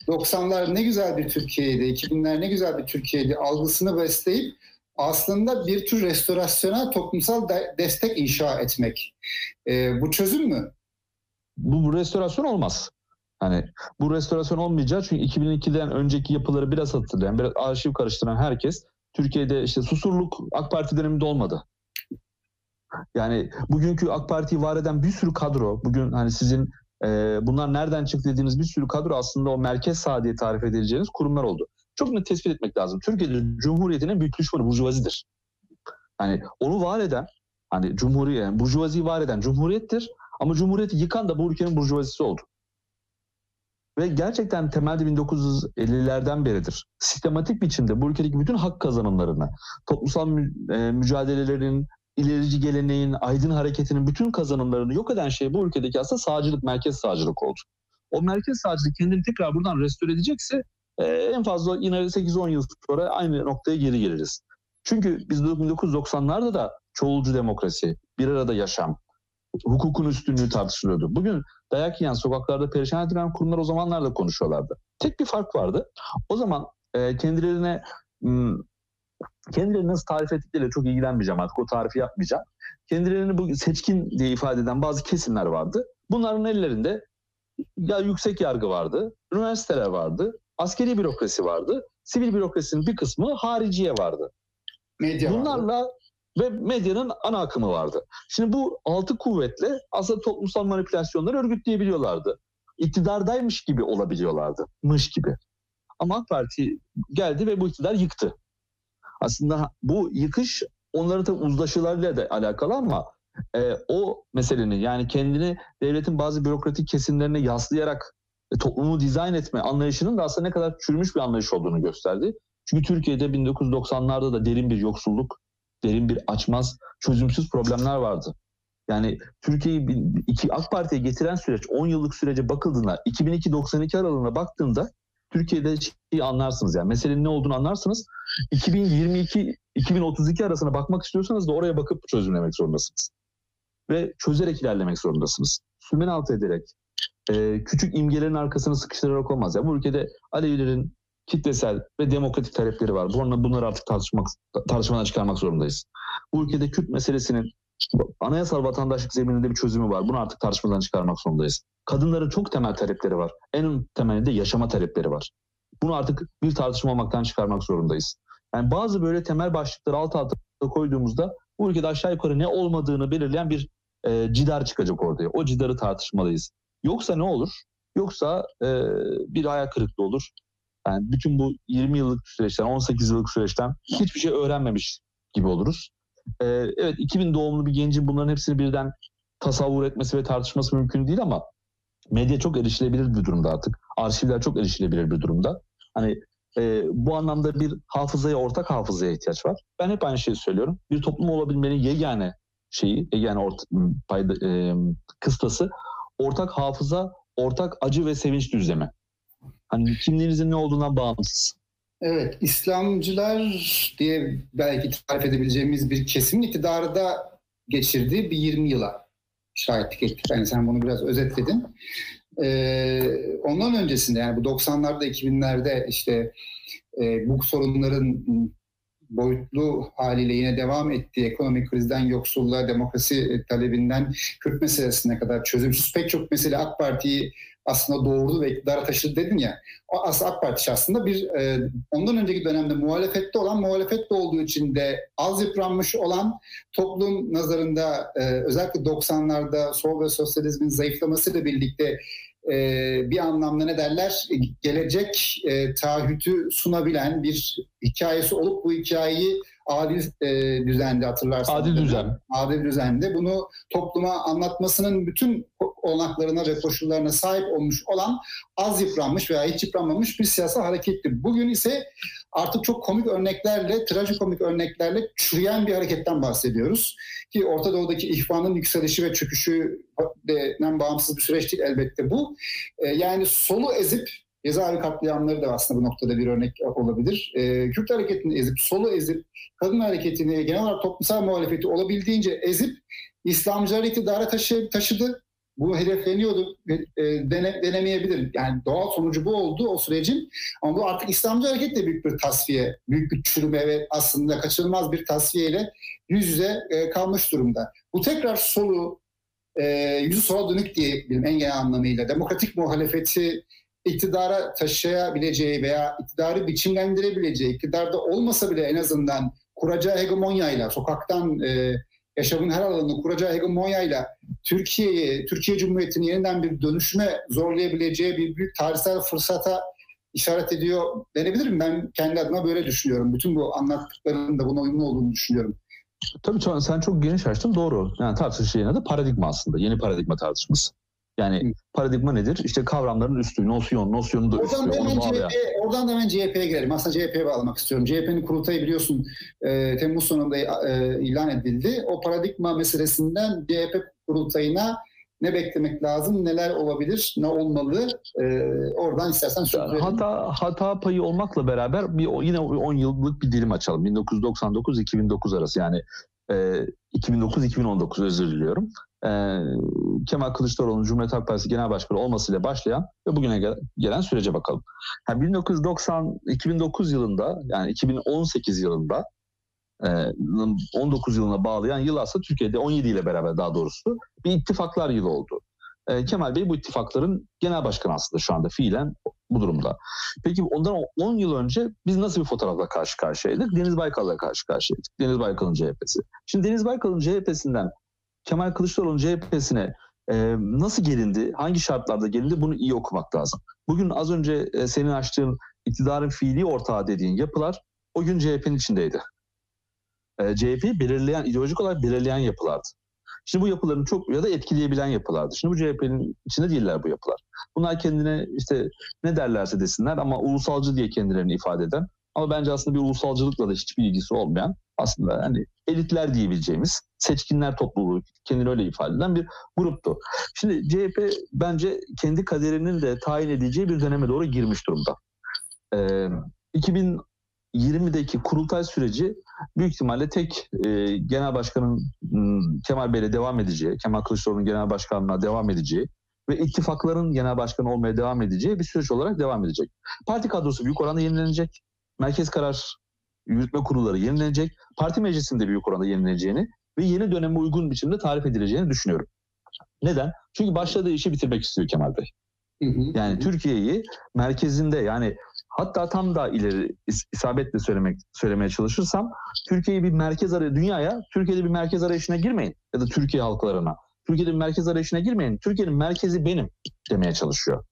90'lar ne güzel bir Türkiye'ydi, 2000'ler ne güzel bir Türkiye'ydi algısını besleyip aslında bir tür restorasyona toplumsal de- destek inşa etmek. E, bu çözüm mü? Bu, restorasyon olmaz. Hani bu restorasyon olmayacak çünkü 2002'den önceki yapıları biraz hatırlayan, biraz arşiv karıştıran herkes Türkiye'de işte susurluk AK Parti döneminde olmadı. Yani bugünkü AK Parti'yi var eden bir sürü kadro, bugün hani sizin e, bunlar nereden çıktı dediğiniz bir sürü kadro aslında o merkez sağ diye tarif edileceğiniz kurumlar oldu. Çok net tespit etmek lazım. Türkiye'de Cumhuriyet'in büyük düşmanı burjuvazidir. Hani onu var eden, hani Cumhuriyet, yani burjuvaziyi var eden Cumhuriyet'tir. Ama Cumhuriyeti yıkan da bu ülkenin burjuvazisi oldu. Ve gerçekten temelde 1950'lerden beridir. Sistematik biçimde bu ülkedeki bütün hak kazanımlarını, toplumsal mü- e, mücadelelerin, ilerici geleneğin, aydın hareketinin bütün kazanımlarını yok eden şey bu ülkedeki aslında sağcılık, merkez sağcılık oldu. O merkez sağcılık kendini tekrar buradan restore edecekse e, en fazla yine 8-10 yıl sonra aynı noktaya geri geliriz. Çünkü biz 1990'larda da çoğulcu demokrasi, bir arada yaşam, hukukun üstünlüğü tartışılıyordu. Bugün dayak yiyen sokaklarda perişan edilen kurumlar o zamanlarda konuşuyorlardı. Tek bir fark vardı. O zaman e, kendilerine kendilerini nasıl tarif ettikleriyle çok ilgilenmeyeceğim artık o tarifi yapmayacağım. Kendilerini bu seçkin diye ifade eden bazı kesimler vardı. Bunların ellerinde ya yüksek yargı vardı, üniversiteler vardı, askeri bürokrasi vardı, sivil bürokrasinin bir kısmı hariciye vardı. Medya vardı. Ve medyanın ana akımı vardı. Şimdi bu altı kuvvetle aslında toplumsal manipülasyonları örgütleyebiliyorlardı. İktidardaymış gibi olabiliyorlardı. Mış gibi. Ama AK Parti geldi ve bu iktidar yıktı. Aslında bu yıkış onların tabii uzlaşılarıyla da alakalı ama e, o meselenin yani kendini devletin bazı bürokratik kesimlerine yaslayarak e, toplumu dizayn etme anlayışının da aslında ne kadar çürümüş bir anlayış olduğunu gösterdi. Çünkü Türkiye'de 1990'larda da derin bir yoksulluk, derin bir açmaz, çözümsüz problemler vardı. Yani Türkiye'yi iki AK Parti'ye getiren süreç 10 yıllık sürece bakıldığında 2002-92 aralığına baktığında Türkiye'de şeyi anlarsınız yani meselenin ne olduğunu anlarsınız. 2022-2032 arasına bakmak istiyorsanız da oraya bakıp çözümlemek zorundasınız. Ve çözerek ilerlemek zorundasınız. Sümen alt ederek, küçük imgelerin arkasını sıkıştırarak olmaz. Yani bu ülkede Alevilerin kitlesel ve demokratik talepleri var. Bunları, bunları artık tartışmak, tartışmadan çıkarmak zorundayız. Bu ülkede Kürt meselesinin anayasal vatandaşlık zemininde bir çözümü var. Bunu artık tartışmadan çıkarmak zorundayız. Kadınların çok temel talepleri var. En temelinde yaşama talepleri var. Bunu artık bir tartışma olmaktan çıkarmak zorundayız. Yani bazı böyle temel başlıkları alt alta koyduğumuzda bu ülkede aşağı yukarı ne olmadığını belirleyen bir e, cidar çıkacak ortaya. O cidarı tartışmalıyız. Yoksa ne olur? Yoksa e, bir hayal kırıklığı olur. Yani bütün bu 20 yıllık süreçten, 18 yıllık süreçten hiçbir şey öğrenmemiş gibi oluruz. Ee, evet 2000 doğumlu bir gencin bunların hepsini birden tasavvur etmesi ve tartışması mümkün değil ama medya çok erişilebilir bir durumda artık. Arşivler çok erişilebilir bir durumda. Hani e, bu anlamda bir hafızaya, ortak hafızaya ihtiyaç var. Ben hep aynı şeyi söylüyorum. Bir toplum olabilmenin yegane şeyi, yegane orta, payda, e, kıstası ortak hafıza, ortak acı ve sevinç düzlemi. Hani kimliğinizin ne olduğundan bağımsız. Evet, İslamcılar diye belki tarif edebileceğimiz bir kesimin iktidarı da geçirdiği bir 20 yıla şahitlik ettik. Yani sen bunu biraz özetledin. Ee, ondan öncesinde yani bu 90'larda 2000'lerde işte e, bu sorunların boyutlu haliyle yine devam ettiği ekonomik krizden yoksulluğa, demokrasi talebinden Kürt meselesine kadar çözümsüz pek çok mesele AK Parti'yi aslında doğurdu ve iktidara taşıdı dedin ya. O aslında AK Parti aslında bir e, ondan önceki dönemde muhalefette olan, muhalefette olduğu için de az yıpranmış olan toplum nazarında e, özellikle 90'larda sol ve sosyalizmin zayıflamasıyla birlikte e, bir anlamda ne derler gelecek e, taahhütü sunabilen bir hikayesi olup bu hikayeyi adil e, düzende hatırlarsanız. Adil düzen. Adil düzende bunu topluma anlatmasının bütün olanaklarına ve koşullarına sahip olmuş olan az yıpranmış veya hiç yıpranmamış bir siyasal hareketti. Bugün ise artık çok komik örneklerle, trajikomik örneklerle çürüyen bir hareketten bahsediyoruz. Ki Orta Doğu'daki ihvanın yükselişi ve çöküşü denen bağımsız bir süreç değil elbette bu. E, yani solu ezip cezaevi katliamları da aslında bu noktada bir örnek olabilir. E, Kürt hareketini ezip, solu ezip, kadın hareketini, genel olarak toplumsal muhalefeti olabildiğince ezip İslamcıları iktidara taşı, taşıdı. Bu hedefleniyordu, e, dene, denemeyebilir. Yani doğal sonucu bu oldu o sürecin. Ama bu artık İslamcı hareket de büyük bir tasfiye, büyük bir çürüme ve aslında kaçınılmaz bir tasfiyeyle yüz yüze e, kalmış durumda. Bu tekrar solu, e, yüzü sola dönük diyebilirim en genel anlamıyla. Demokratik muhalefeti iktidara taşıyabileceği veya iktidarı biçimlendirebileceği, iktidarda olmasa bile en azından kuracağı hegemonyayla, sokaktan e, yaşamın her alanını kuracağı hegemonyayla Türkiye'yi, Türkiye Cumhuriyeti'ni yeniden bir dönüşme zorlayabileceği bir büyük tarihsel fırsata işaret ediyor denebilir mi? Ben kendi adıma böyle düşünüyorum. Bütün bu anlattıklarının da buna uyumlu olduğunu düşünüyorum. Tabii sen çok geniş açtın doğru. Yani tartışma adı paradigma aslında. Yeni paradigma tartışması. Yani paradigma nedir? İşte kavramların üstü, nosyon, nosyonu da üstü. Oradan da hemen, CHP, oradan da hemen CHP'ye girelim. Aslında CHP'ye bağlamak istiyorum. CHP'nin kurultayı biliyorsun e, Temmuz sonunda e, ilan edildi. O paradigma meselesinden CHP kurultayına ne beklemek lazım, neler olabilir, ne olmalı? E, oradan istersen söyleyelim. Hata, hata payı olmakla beraber bir yine 10 yıllık bir dilim açalım. 1999-2009 arası yani e, 2009-2019 özür diliyorum e, Kemal Kılıçdaroğlu'nun Cumhuriyet Halk Partisi Genel Başkanı olmasıyla başlayan ve bugüne gel- gelen sürece bakalım. Yani 1990 2009 yılında yani 2018 yılında e, 19 yılına bağlayan yıl aslında Türkiye'de 17 ile beraber daha doğrusu bir ittifaklar yılı oldu. E, Kemal Bey bu ittifakların genel başkanı aslında şu anda fiilen bu durumda. Peki ondan 10 yıl önce biz nasıl bir fotoğrafla karşı karşıyaydık? Deniz Baykal'la karşı karşıyaydık. Deniz Baykal'ın CHP'si. Şimdi Deniz Baykal'ın CHP'sinden Kemal Kılıçdaroğlu'nun CHP'sine e, nasıl gelindi, hangi şartlarda gelindi bunu iyi okumak lazım. Bugün az önce e, senin açtığın iktidarın fiili ortağı dediğin yapılar o gün CHP'nin içindeydi. E, CHP'yi belirleyen, ideolojik olarak belirleyen yapılardı. Şimdi bu yapıların çok ya da etkileyebilen yapılardı. Şimdi bu CHP'nin içinde değiller bu yapılar. Bunlar kendine işte ne derlerse desinler ama ulusalcı diye kendilerini ifade eden ama bence aslında bir ulusalcılıkla da hiçbir ilgisi olmayan aslında hani elitler diyebileceğimiz seçkinler topluluğu kendini öyle ifade eden bir gruptu. Şimdi CHP bence kendi kaderinin de tayin edeceği bir döneme doğru girmiş durumda. Ee, 2020'deki kurultay süreci büyük ihtimalle tek e, genel başkanın m, Kemal Bey'le devam edeceği, Kemal Kılıçdaroğlu'nun genel başkanlığına devam edeceği ve ittifakların genel başkanı olmaya devam edeceği bir süreç olarak devam edecek. Parti kadrosu büyük oranda yenilenecek. Merkez karar yürütme kurulları yenilenecek. Parti meclisinde büyük oranda yenileneceğini ve yeni döneme uygun biçimde tarif edileceğini düşünüyorum. Neden? Çünkü başladığı işi bitirmek istiyor Kemal Bey. Yani Türkiye'yi merkezinde yani hatta tam da ileri isabetle söylemek söylemeye çalışırsam Türkiye'yi bir merkez arayı dünyaya Türkiye'de bir merkez arayışına girmeyin ya da Türkiye halklarına. Türkiye'de bir merkez arayışına girmeyin. Türkiye'nin merkezi benim demeye çalışıyor.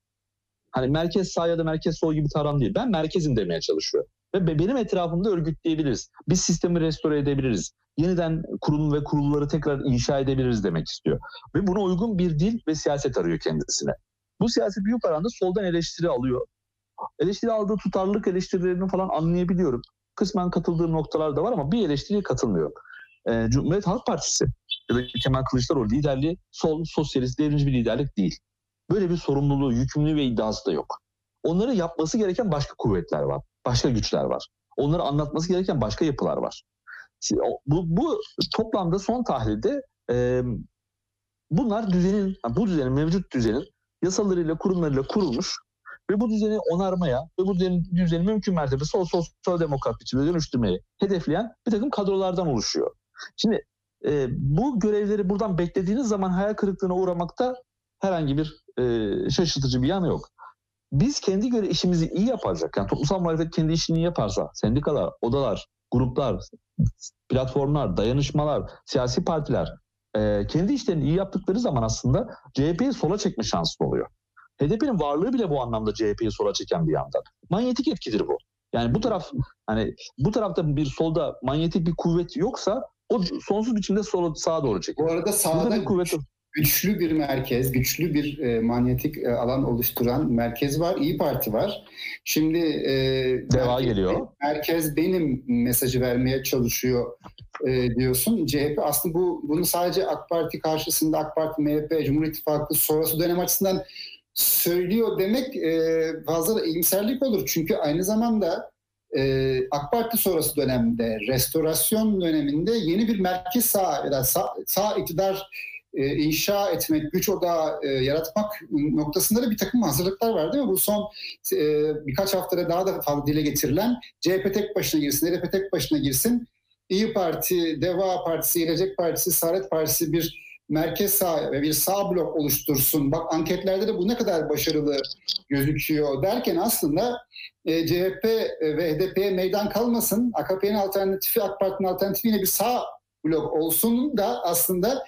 Hani merkez sağ ya da merkez sol gibi taran değil. Ben merkezim demeye çalışıyor. Ve benim etrafımda örgütleyebiliriz. Biz sistemi restore edebiliriz. Yeniden kurum ve kurulları tekrar inşa edebiliriz demek istiyor. Ve buna uygun bir dil ve siyaset arıyor kendisine. Bu siyaset büyük oranda soldan eleştiri alıyor. Eleştiri aldığı tutarlılık eleştirilerini falan anlayabiliyorum. Kısmen katıldığım noktalar da var ama bir eleştiriye katılmıyorum. Ee, Cumhuriyet Halk Partisi ya da Kemal Kılıçdaroğlu liderliği sol, sosyalist, devrimci bir liderlik değil. Böyle bir sorumluluğu, yükümlülüğü ve iddiası da yok. Onları yapması gereken başka kuvvetler var, başka güçler var. Onları anlatması gereken başka yapılar var. Bu, bu toplamda son tahlilde e, bunlar düzenin, bu düzenin, mevcut düzenin yasalarıyla, kurumlarıyla kurulmuş ve bu düzeni onarmaya ve bu düzeni, düzeni mümkün mertebe sol sol demokrat biçimde dönüştürmeyi hedefleyen bir takım kadrolardan oluşuyor. Şimdi e, bu görevleri buradan beklediğiniz zaman hayal kırıklığına uğramakta herhangi bir e, şaşırtıcı bir yanı yok. Biz kendi göre işimizi iyi yaparsak, yani toplumsal muhalefet kendi işini yaparsa, sendikalar, odalar, gruplar, platformlar, dayanışmalar, siyasi partiler e, kendi işlerini iyi yaptıkları zaman aslında CHP'yi sola çekme şansı oluyor. HDP'nin varlığı bile bu anlamda CHP'yi sola çeken bir yandan. Manyetik etkidir bu. Yani bu taraf hani bu tarafta bir solda manyetik bir kuvvet yoksa o sonsuz biçimde sola sağa doğru çekiyor. Bu arada sağda bir kuvvet güçlü bir merkez, güçlü bir e, manyetik e, alan oluşturan merkez var, İyi Parti var. Şimdi e, Deva merkez, geliyor. Merkez benim mesajı vermeye çalışıyor e, diyorsun. CHP aslında bu bunu sadece AK Parti karşısında AK Parti, MHP, Cumhur İttifakı sonrası dönem açısından söylüyor demek e, fazla iyimserlik olur. Çünkü aynı zamanda e, AK Parti sonrası dönemde, restorasyon döneminde yeni bir merkez sağ sağ, sağ iktidar e, inşa etmek, güç odağı e, yaratmak noktasında da bir takım hazırlıklar var değil mi? Bu son e, birkaç haftada daha da fazla dile getirilen CHP tek başına girsin, HDP tek başına girsin. İyi Parti, Deva Partisi, Gelecek Partisi, Saadet Partisi bir merkez sağ ve bir sağ blok oluştursun. Bak anketlerde de bu ne kadar başarılı gözüküyor derken aslında e, CHP ve HDP'ye meydan kalmasın. AKP'nin alternatifi, AK Parti'nin alternatifi yine bir sağ blok olsun da aslında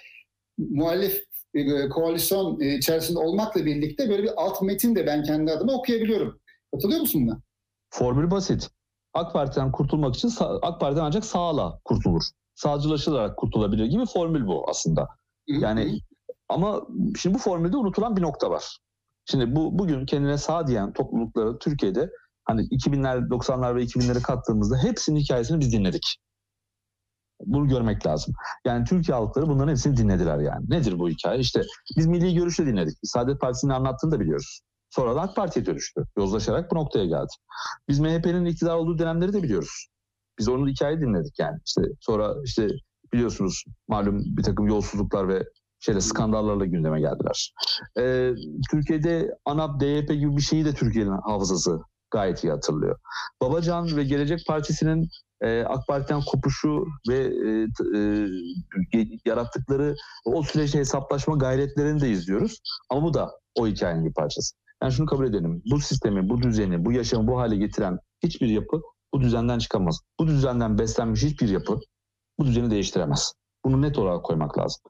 muhalif e, koalisyon e, içerisinde olmakla birlikte böyle bir alt metin de ben kendi adıma okuyabiliyorum. Katılıyor musun buna? Formül basit. AK Parti'den kurtulmak için AK Parti'den ancak sağla kurtulur. Sağcılaşılarak kurtulabilir gibi formül bu aslında. Yani ama şimdi bu formülde unutulan bir nokta var. Şimdi bu bugün kendine sağ diyen toplulukları Türkiye'de hani 2000'ler, 90'lar ve 2000'leri kattığımızda hepsinin hikayesini biz dinledik. Bunu görmek lazım. Yani Türkiye halkları bunların hepsini dinlediler yani. Nedir bu hikaye? İşte biz milli görüşle dinledik. Biz Saadet Partisi'nin anlattığını da biliyoruz. Sonra da AK Parti'ye dönüştü. Yozlaşarak bu noktaya geldi. Biz MHP'nin iktidar olduğu dönemleri de biliyoruz. Biz onun hikayeyi dinledik yani. İşte sonra işte biliyorsunuz malum bir takım yolsuzluklar ve şeyle skandallarla gündeme geldiler. Ee, Türkiye'de ANAP, DYP gibi bir şeyi de Türkiye'nin hafızası gayet iyi hatırlıyor. Babacan ve Gelecek Partisi'nin e, AK Parti'den kopuşu ve e, e, yarattıkları o süreçte hesaplaşma gayretlerini de izliyoruz. Ama bu da o hikayenin bir parçası. Yani şunu kabul edelim. Bu sistemi, bu düzeni, bu yaşamı bu hale getiren hiçbir yapı bu düzenden çıkamaz. Bu düzenden beslenmiş hiçbir yapı bu düzeni değiştiremez. Bunu net olarak koymak lazım.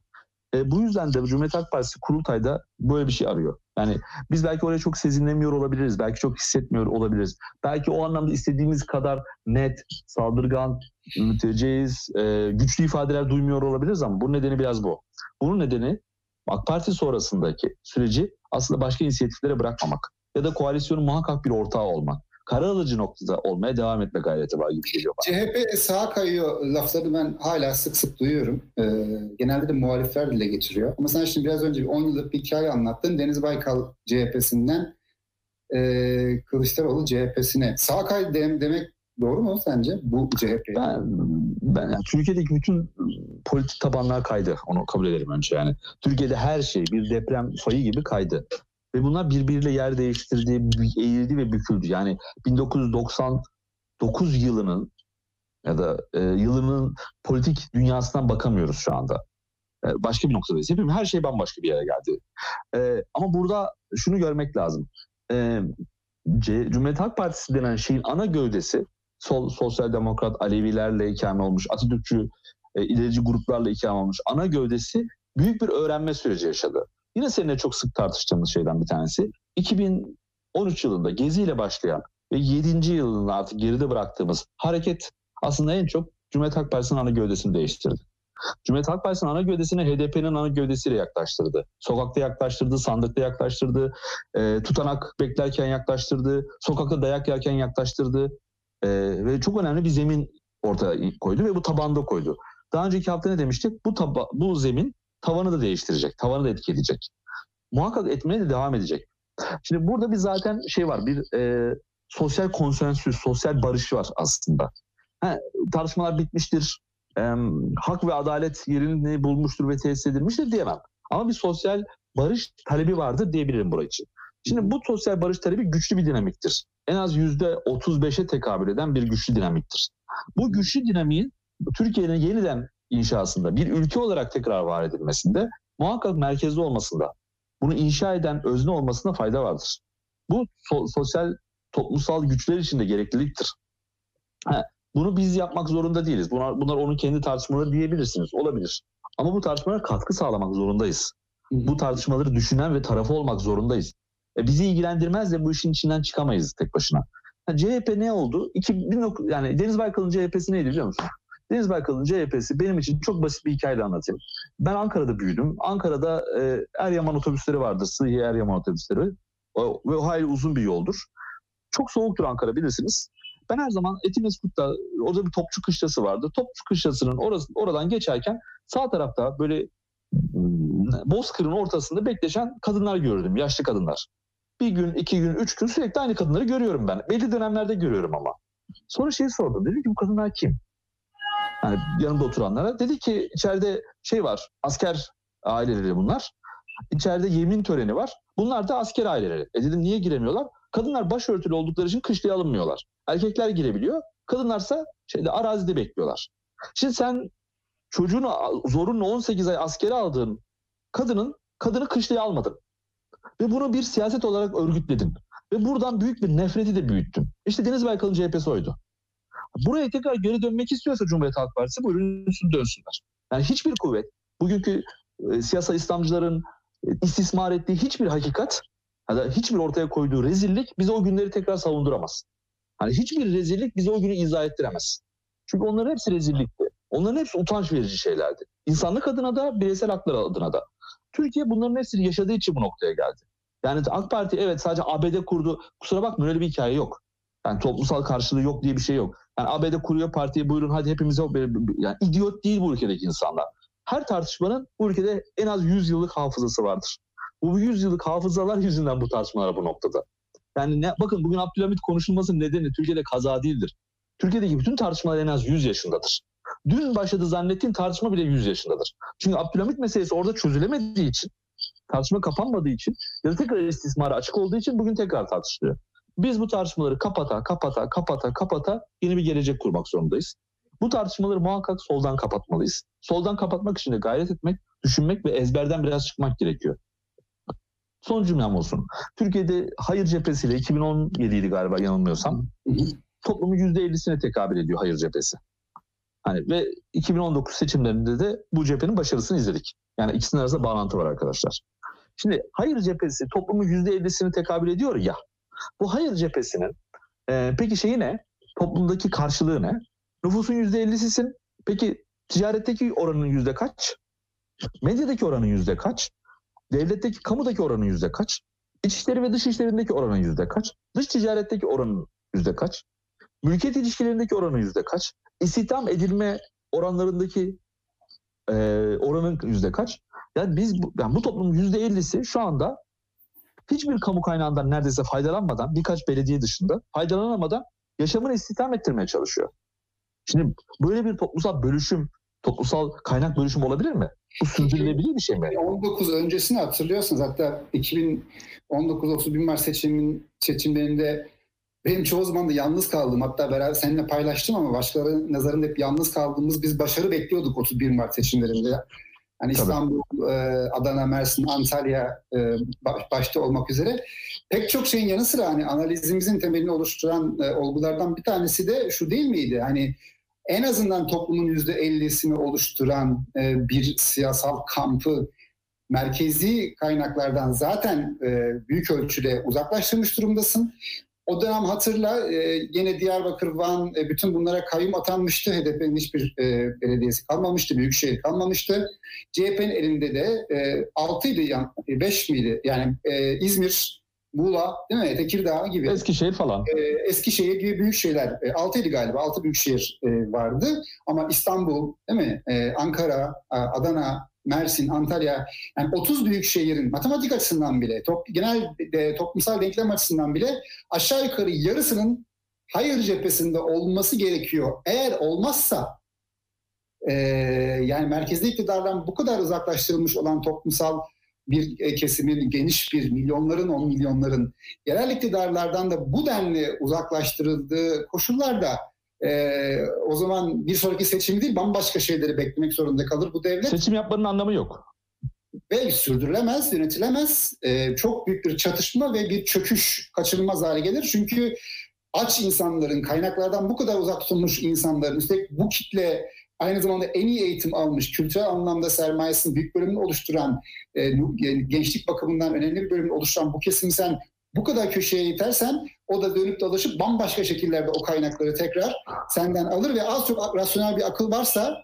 E, bu yüzden de Cumhuriyet Halk Partisi kurultayda böyle bir şey arıyor. Yani biz belki oraya çok sezinlemiyor olabiliriz. Belki çok hissetmiyor olabiliriz. Belki o anlamda istediğimiz kadar net, saldırgan, müteceğiz, e, güçlü ifadeler duymuyor olabiliriz ama bunun nedeni biraz bu. Bunun nedeni AK Parti sonrasındaki süreci aslında başka inisiyatiflere bırakmamak ya da koalisyonun muhakkak bir ortağı olmak. Karar alıcı noktada olmaya devam etme gayreti var gibi geliyor bana. CHP sağa kayıyor lafları ben hala sık sık duyuyorum. Ee, genelde de muhalifler dile getiriyor. Ama sen şimdi biraz önce bir 10 yıllık bir hikaye anlattın. Deniz Baykal CHP'sinden e, Kılıçdaroğlu CHP'sine. Sağ kay dem- demek doğru mu sence bu CHP? Ben, ben yani Türkiye'deki bütün politik tabanlar kaydı. Onu kabul ederim önce yani. Türkiye'de her şey bir deprem fayı gibi kaydı. Ve bunlar birbiriyle yer değiştirdi, eğildi ve büküldü. Yani 1999 yılının ya da e, yılının politik dünyasından bakamıyoruz şu anda. E, başka bir noktadayız. Hepimiz her şey bambaşka bir yere geldi. E, ama burada şunu görmek lazım. E, C, Cumhuriyet Halk Partisi denen şeyin ana gövdesi sol, sosyal demokrat Alevilerle ikame olmuş, Atatürkçü e, ilerici gruplarla ikame olmuş ana gövdesi büyük bir öğrenme süreci yaşadı. Yine seninle çok sık tartıştığımız şeyden bir tanesi. 2013 yılında Gezi ile başlayan ve 7. yılında artık geride bıraktığımız hareket aslında en çok Cumhuriyet Halk Partisi'nin ana gövdesini değiştirdi. Cumhuriyet Halk Partisi'nin ana gövdesini HDP'nin ana gövdesiyle yaklaştırdı. Sokakta yaklaştırdı, sandıkta yaklaştırdı, e, tutanak beklerken yaklaştırdı, sokakta dayak yerken yaklaştırdı. E, ve çok önemli bir zemin ortaya koydu ve bu tabanda koydu. Daha önceki hafta ne demiştik? Bu, taba, bu zemin tavanı da değiştirecek, tavanı da etki edecek. Muhakkak etmeye de devam edecek. Şimdi burada bir zaten şey var, bir e, sosyal konsensüs, sosyal barış var aslında. Ha, tartışmalar bitmiştir, e, hak ve adalet yerini bulmuştur ve tesis edilmiştir diyemem. Ama bir sosyal barış talebi vardır diyebilirim burası için. Şimdi bu sosyal barış talebi güçlü bir dinamiktir. En az %35'e tekabül eden bir güçlü dinamiktir. Bu güçlü dinamiğin Türkiye'nin yeniden inşasında, bir ülke olarak tekrar var edilmesinde muhakkak merkezde olmasında, bunu inşa eden özne olmasında fayda vardır. Bu so- sosyal, toplumsal güçler için de gerekliliktir. Ha, bunu biz yapmak zorunda değiliz. Bunlar, bunlar onun kendi tartışmaları diyebilirsiniz. Olabilir. Ama bu tartışmalara katkı sağlamak zorundayız. Bu tartışmaları düşünen ve tarafı olmak zorundayız. E bizi ilgilendirmez de bu işin içinden çıkamayız tek başına. CHP ne oldu? 2009, yani Deniz Baykal'ın CHP'si neydi biliyor musun? Deniz Baykal'ın CHP'si benim için çok basit bir hikayeyle anlatayım. Ben Ankara'da büyüdüm. Ankara'da e, Eryaman otobüsleri vardır. Sıhhi Eryaman otobüsleri. O, ve o hayli uzun bir yoldur. Çok soğuktur Ankara bilirsiniz. Ben her zaman Etimeskut'ta orada bir topçu kışlası vardı. Topçu kışlasının orası, oradan geçerken sağ tarafta böyle Bozkır'ın ortasında bekleşen kadınlar gördüm. Yaşlı kadınlar. Bir gün, iki gün, üç gün sürekli aynı kadınları görüyorum ben. Belli dönemlerde görüyorum ama. Sonra şeyi sordum. Dedim ki bu kadınlar kim? Yani yanımda oturanlara. Dedi ki içeride şey var. Asker aileleri bunlar. İçeride yemin töreni var. Bunlar da asker aileleri. E dedim niye giremiyorlar? Kadınlar başörtülü oldukları için kışlaya alınmıyorlar. Erkekler girebiliyor. Kadınlarsa şeyde arazide bekliyorlar. Şimdi sen çocuğunu zorunlu 18 ay askere aldığın kadının kadını kışlaya almadın. Ve bunu bir siyaset olarak örgütledin. Ve buradan büyük bir nefreti de büyüttün. İşte Deniz Baykal'ın CHP'si oydu. Buraya tekrar geri dönmek istiyorsa Cumhuriyet Halk Partisi buyurun dönsünler. Yani hiçbir kuvvet, bugünkü e, siyasal İslamcıların e, istismar ettiği hiçbir hakikat ya da hiçbir ortaya koyduğu rezillik bize o günleri tekrar savunduramaz. Hani hiçbir rezillik bize o günü izah ettiremez. Çünkü onların hepsi rezillikti. Onların hepsi utanç verici şeylerdi. İnsanlık adına da, bireysel haklar adına da. Türkiye bunların hepsini yaşadığı için bu noktaya geldi. Yani AK Parti evet sadece ABD kurdu. Kusura bakma öyle bir hikaye yok. Yani toplumsal karşılığı yok diye bir şey yok. Yani ABD kuruyor partiyi buyurun hadi hepimize yani idiot değil bu ülkedeki insanlar. Her tartışmanın bu ülkede en az 100 yıllık hafızası vardır. Bu 100 yıllık hafızalar yüzünden bu tartışmalar bu noktada. Yani ne, bakın bugün Abdülhamit konuşulmasının nedeni Türkiye'de kaza değildir. Türkiye'deki bütün tartışmalar en az 100 yaşındadır. Dün başladı zannettiğim tartışma bile 100 yaşındadır. Çünkü Abdülhamit meselesi orada çözülemediği için, tartışma kapanmadığı için ya da tekrar istismara açık olduğu için bugün tekrar tartışılıyor. Biz bu tartışmaları kapata, kapata, kapata, kapata yeni bir gelecek kurmak zorundayız. Bu tartışmaları muhakkak soldan kapatmalıyız. Soldan kapatmak için de gayret etmek, düşünmek ve ezberden biraz çıkmak gerekiyor. Son cümlem olsun. Türkiye'de hayır cephesiyle 2017'ydi galiba yanılmıyorsam. Toplumun %50'sine tekabül ediyor hayır cephesi. Hani ve 2019 seçimlerinde de bu cephenin başarısını izledik. Yani ikisinin arasında bağlantı var arkadaşlar. Şimdi hayır cephesi toplumun %50'sini tekabül ediyor ya. Bu hayır cephesinin e, peki şeyi ne? Toplumdaki karşılığı ne? Nüfusun %50'sisin. Peki ticaretteki oranın yüzde kaç? Medyadaki oranın yüzde kaç? Devletteki, kamudaki oranın yüzde kaç? İçişleri ve dış işlerindeki oranın yüzde kaç? Dış ticaretteki oranın yüzde kaç? Mülkiyet ilişkilerindeki oranın yüzde kaç? İstihdam edilme oranlarındaki e, oranın yüzde kaç? Yani biz yani bu toplumun yüzde ellisi şu anda hiçbir kamu kaynağından neredeyse faydalanmadan birkaç belediye dışında faydalanamadan yaşamını istihdam ettirmeye çalışıyor. Şimdi böyle bir toplumsal bölüşüm, toplumsal kaynak bölüşüm olabilir mi? Bu sürdürülebilir bir şey mi? 19 öncesini hatırlıyorsunuz. Hatta 2019 31 Mart seçimin, seçimlerinde benim çoğu zaman da yalnız kaldım. Hatta beraber seninle paylaştım ama başkalarının nazarında hep yalnız kaldığımız biz başarı bekliyorduk 31 Mart seçimlerinde. Hani İstanbul, e, Adana, Mersin, Antalya e, başta olmak üzere pek çok şeyin yanı sıra hani analizimizin temelini oluşturan e, olgulardan bir tanesi de şu değil miydi? Hani en azından toplumun yüzde ellisini oluşturan bir siyasal kampı merkezi kaynaklardan zaten büyük ölçüde uzaklaştırmış durumdasın. O dönem hatırla e, yine Diyarbakır, Van e, bütün bunlara kayyum atanmıştı. HDP'nin hiçbir e, belediyesi kalmamıştı, büyükşehir kalmamıştı. CHP'nin elinde de e, 6'ydı, yani, 5 miydi? Yani e, İzmir, Muğla, değil mi? Tekirdağ gibi. Eskişehir falan. E, Eskişehir gibi büyük şeyler. E, 6'ydı galiba, 6 büyük şehir e, vardı. Ama İstanbul, değil mi? E, Ankara, Adana, Mersin, Antalya yani 30 büyük şehrin matematik açısından bile, top, genel de, toplumsal denklem açısından bile aşağı yukarı yarısının hayır cephesinde olması gerekiyor. Eğer olmazsa e, yani merkezde iktidardan bu kadar uzaklaştırılmış olan toplumsal bir e, kesimin, geniş bir milyonların, on milyonların yerel iktidarlardan da bu denli uzaklaştırıldığı koşullarda e, o zaman bir sonraki seçim değil bambaşka şeyleri beklemek zorunda kalır bu devlet. Seçim yapmanın anlamı yok. Ve sürdürülemez, yönetilemez. E, çok büyük bir çatışma ve bir çöküş kaçınılmaz hale gelir. Çünkü aç insanların, kaynaklardan bu kadar uzak tutulmuş insanların, üstelik bu kitle aynı zamanda en iyi eğitim almış, kültürel anlamda sermayesinin büyük bölümünü oluşturan, e, gençlik bakımından önemli bir bölümünü oluşturan bu kesimi sen bu kadar köşeye itersen o da dönüp dolaşıp bambaşka şekillerde o kaynakları tekrar senden alır ve az çok rasyonel bir akıl varsa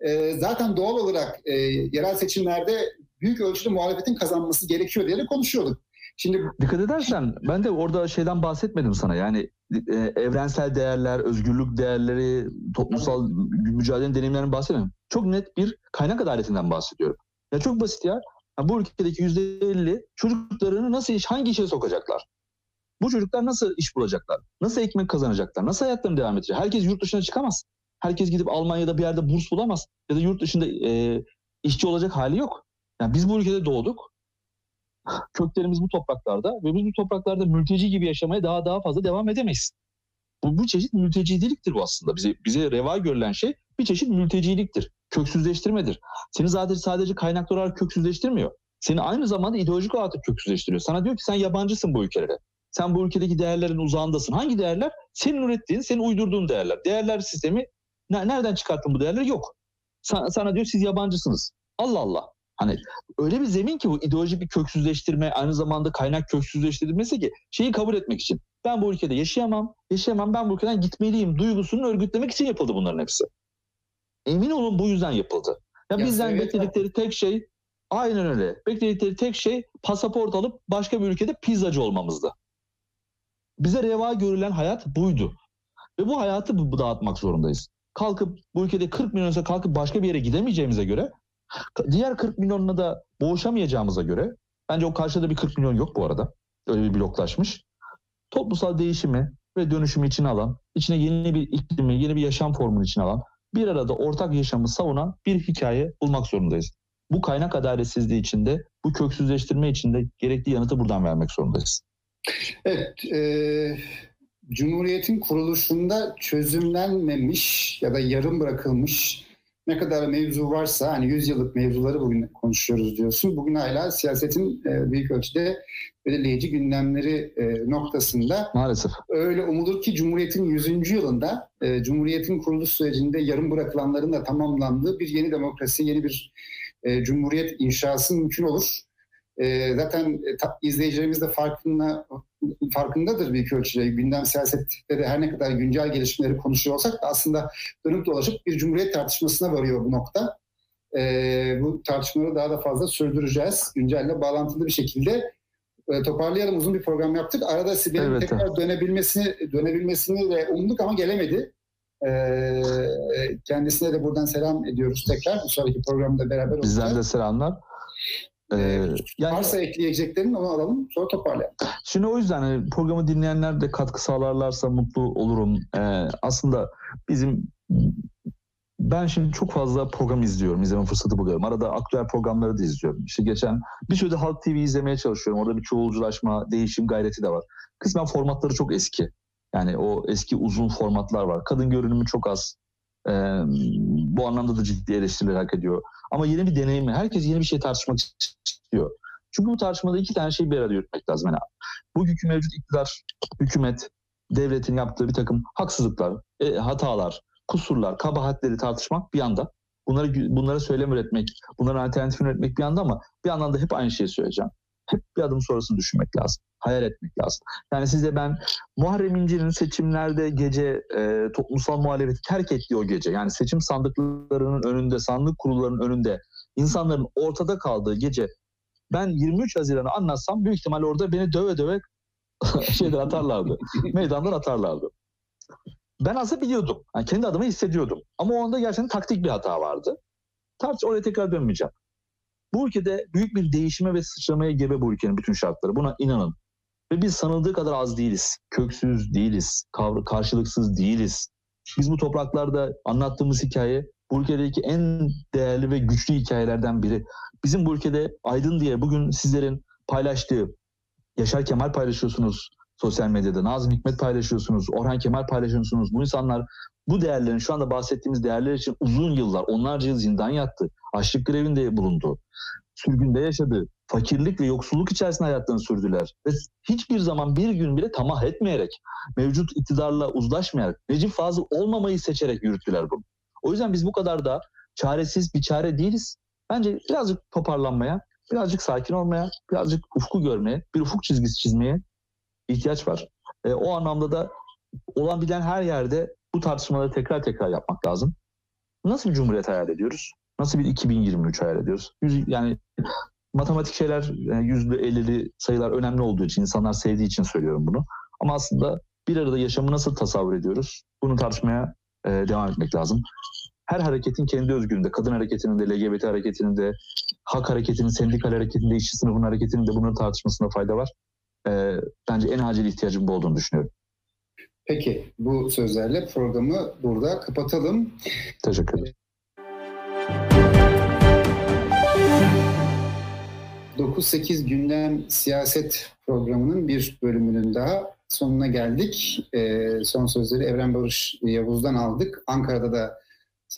e, zaten doğal olarak e, yerel seçimlerde büyük ölçüde muhalefetin kazanması gerekiyor diye de konuşuyorduk. Şimdi dikkat edersen ben de orada şeyden bahsetmedim sana. Yani e, evrensel değerler, özgürlük değerleri, toplumsal mücadelenin deneyimlerinden bahsetmiyorum. Çok net bir kaynak adaletinden bahsediyorum. Ya çok basit ya. ya bu ülkedeki yüzde elli çocuklarını nasıl iş, hangi işe sokacaklar? Bu çocuklar nasıl iş bulacaklar? Nasıl ekmek kazanacaklar? Nasıl hayatlarını devam edecek? Herkes yurt dışına çıkamaz. Herkes gidip Almanya'da bir yerde burs bulamaz. Ya da yurt dışında e, işçi olacak hali yok. Yani biz bu ülkede doğduk. Köklerimiz bu topraklarda ve biz bu topraklarda mülteci gibi yaşamaya daha daha fazla devam edemeyiz. Bu, bu çeşit mülteciliktir bu aslında. Bize, bize reva görülen şey bir çeşit mülteciliktir. Köksüzleştirmedir. Seni zaten sadece kaynaklı olarak köksüzleştirmiyor. Seni aynı zamanda ideolojik olarak köksüzleştiriyor. Sana diyor ki sen yabancısın bu ülkelere. Sen bu ülkedeki değerlerin uzağındasın. Hangi değerler? Senin ürettiğin, senin uydurduğun değerler. Değerler sistemi nereden çıkarttın bu değerleri? Yok. Sana, sana diyor siz yabancısınız. Allah Allah. Hani öyle bir zemin ki bu ideolojik bir köksüzleştirme aynı zamanda kaynak köksüzleştirilmesi ki şeyi kabul etmek için. Ben bu ülkede yaşayamam, yaşayamam ben bu ülkeden gitmeliyim duygusunu örgütlemek için yapıldı bunların hepsi. Emin olun bu yüzden yapıldı. Ya, ya bizden evet, bekledikleri tek şey aynen öyle. Bekledikleri tek şey pasaport alıp başka bir ülkede pizzacı olmamızdı. Bize reva görülen hayat buydu. Ve bu hayatı bu dağıtmak zorundayız. Kalkıp bu ülkede 40 milyonsa kalkıp başka bir yere gidemeyeceğimize göre Diğer 40 milyonla da boğuşamayacağımıza göre bence o karşıda bir 40 milyon yok bu arada. Öyle bir bloklaşmış. Toplumsal değişimi ve dönüşümü içine alan, içine yeni bir iklimi, yeni bir yaşam formunu içine alan, bir arada ortak yaşamı savunan bir hikaye bulmak zorundayız. Bu kaynak adaletsizliği içinde, bu köksüzleştirme içinde gerekli yanıtı buradan vermek zorundayız. Evet, e, Cumhuriyet'in kuruluşunda çözümlenmemiş ya da yarım bırakılmış ne kadar mevzu varsa hani 100 yıllık mevzuları bugün konuşuyoruz diyorsun. Bugün hala siyasetin e, büyük ölçüde belirleyici gündemleri e, noktasında. Maalesef. Öyle umulur ki Cumhuriyet'in 100. yılında e, Cumhuriyet'in kuruluş sürecinde yarım bırakılanların da tamamlandığı bir yeni demokrasi, yeni bir Cumhuriyet inşası mümkün olur. E, zaten e, ta, izleyicilerimiz de farkında, farkındadır bir ölçüde. Gündem siyasette de her ne kadar güncel gelişmeleri konuşuyor olsak da aslında dönüp dolaşıp bir cumhuriyet tartışmasına varıyor bu nokta. E, bu tartışmaları daha da fazla sürdüreceğiz. Güncelle bağlantılı bir şekilde e, toparlayalım. Uzun bir program yaptık. Arada Sibel'in evet, tekrar dönebilmesini dönebilmesini de umduk ama gelemedi. Ee, kendisine de buradan selam ediyoruz tekrar. Bir sonraki programda beraber olacağız. Bizden de selamlar. Ee, yani, varsa ekleyeceklerin onu alalım sonra toparlayalım. Şimdi o yüzden hani programı dinleyenler de katkı sağlarlarsa mutlu olurum. Ee, aslında bizim ben şimdi çok fazla program izliyorum, izleme fırsatı buluyorum. Arada aktüel programları da izliyorum. İşte geçen bir sürede Halk TV izlemeye çalışıyorum. Orada bir çoğulculaşma, değişim gayreti de var. Kısmen formatları çok eski. Yani o eski uzun formatlar var. Kadın görünümü çok az. Ee, bu anlamda da ciddi eleştiriler hak ediyor. Ama yeni bir deneyim, herkes yeni bir şey tartışmak istiyor. Çünkü bu tartışmada iki tane şey bir arada yürütmek lazım. Yani bugünkü mevcut iktidar, hükümet, devletin yaptığı bir takım haksızlıklar, e, hatalar, kusurlar, kabahatleri tartışmak bir yanda. Bunları bunlara söylem üretmek, bunların alternatifini üretmek bir yanda ama bir yandan da hep aynı şeyi söyleyeceğim. Hep bir adım sonrasını düşünmek lazım. Hayal etmek lazım. Yani size ben Muharrem İnce'nin seçimlerde gece e, toplumsal muhalefeti terk ettiği o gece yani seçim sandıklarının önünde, sandık kurullarının önünde insanların ortada kaldığı gece ben 23 Haziran'ı anlatsam büyük ihtimal orada beni döve döve şeyden atarlardı. meydandan atarlardı. Ben aslında biliyordum. Yani kendi adıma hissediyordum. Ama o anda gerçekten taktik bir hata vardı. Tartış oraya tekrar dönmeyeceğim. Bu ülkede büyük bir değişime ve sıçramaya gebe bu ülkenin bütün şartları. Buna inanın. Ve biz sanıldığı kadar az değiliz. Köksüz değiliz. Karşılıksız değiliz. Biz bu topraklarda anlattığımız hikaye bu ülkedeki en değerli ve güçlü hikayelerden biri. Bizim bu ülkede Aydın diye bugün sizlerin paylaştığı Yaşar Kemal paylaşıyorsunuz sosyal medyada. Nazım Hikmet paylaşıyorsunuz. Orhan Kemal paylaşıyorsunuz. Bu insanlar bu değerlerin şu anda bahsettiğimiz değerler için uzun yıllar, onlarca yıl zindan yattı. Açlık grevinde bulundu. Sürgünde yaşadı. Fakirlik ve yoksulluk içerisinde hayatlarını sürdüler. Ve hiçbir zaman bir gün bile tamah etmeyerek, mevcut iktidarla uzlaşmayarak, Necip Fazıl olmamayı seçerek yürüttüler bunu. O yüzden biz bu kadar da çaresiz bir çare değiliz. Bence birazcık toparlanmaya, birazcık sakin olmaya, birazcık ufku görmeye, bir ufuk çizgisi çizmeye ihtiyaç var. E, o anlamda da olan bilen her yerde bu tartışmaları tekrar tekrar yapmak lazım. Nasıl bir cumhuriyet hayal ediyoruz? Nasıl bir 2023 hayal ediyoruz? Yani matematik şeyler, yani yüzlü, ellili sayılar önemli olduğu için, insanlar sevdiği için söylüyorum bunu. Ama aslında bir arada yaşamı nasıl tasavvur ediyoruz? Bunu tartışmaya e, devam etmek lazım. Her hareketin kendi özgürlüğünde, kadın hareketinin de, LGBT hareketinin de, hak hareketinin, sendikal hareketinin de, işçi sınıfının hareketinin de bunun tartışmasında fayda var. E, bence en acil ihtiyacın bu olduğunu düşünüyorum. Peki bu sözlerle programı burada kapatalım. Teşekkür ederim. 9-8 gündem siyaset programının bir bölümünün daha sonuna geldik. Ee, son sözleri Evren Barış Yavuz'dan aldık. Ankara'da da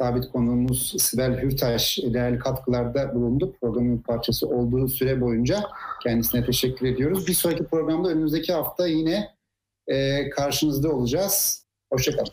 sabit konuğumuz Sibel Hürtaş değerli katkılarda bulundu. Programın parçası olduğu süre boyunca kendisine teşekkür ediyoruz. Bir sonraki programda önümüzdeki hafta yine e, karşınızda olacağız. Hoşçakalın.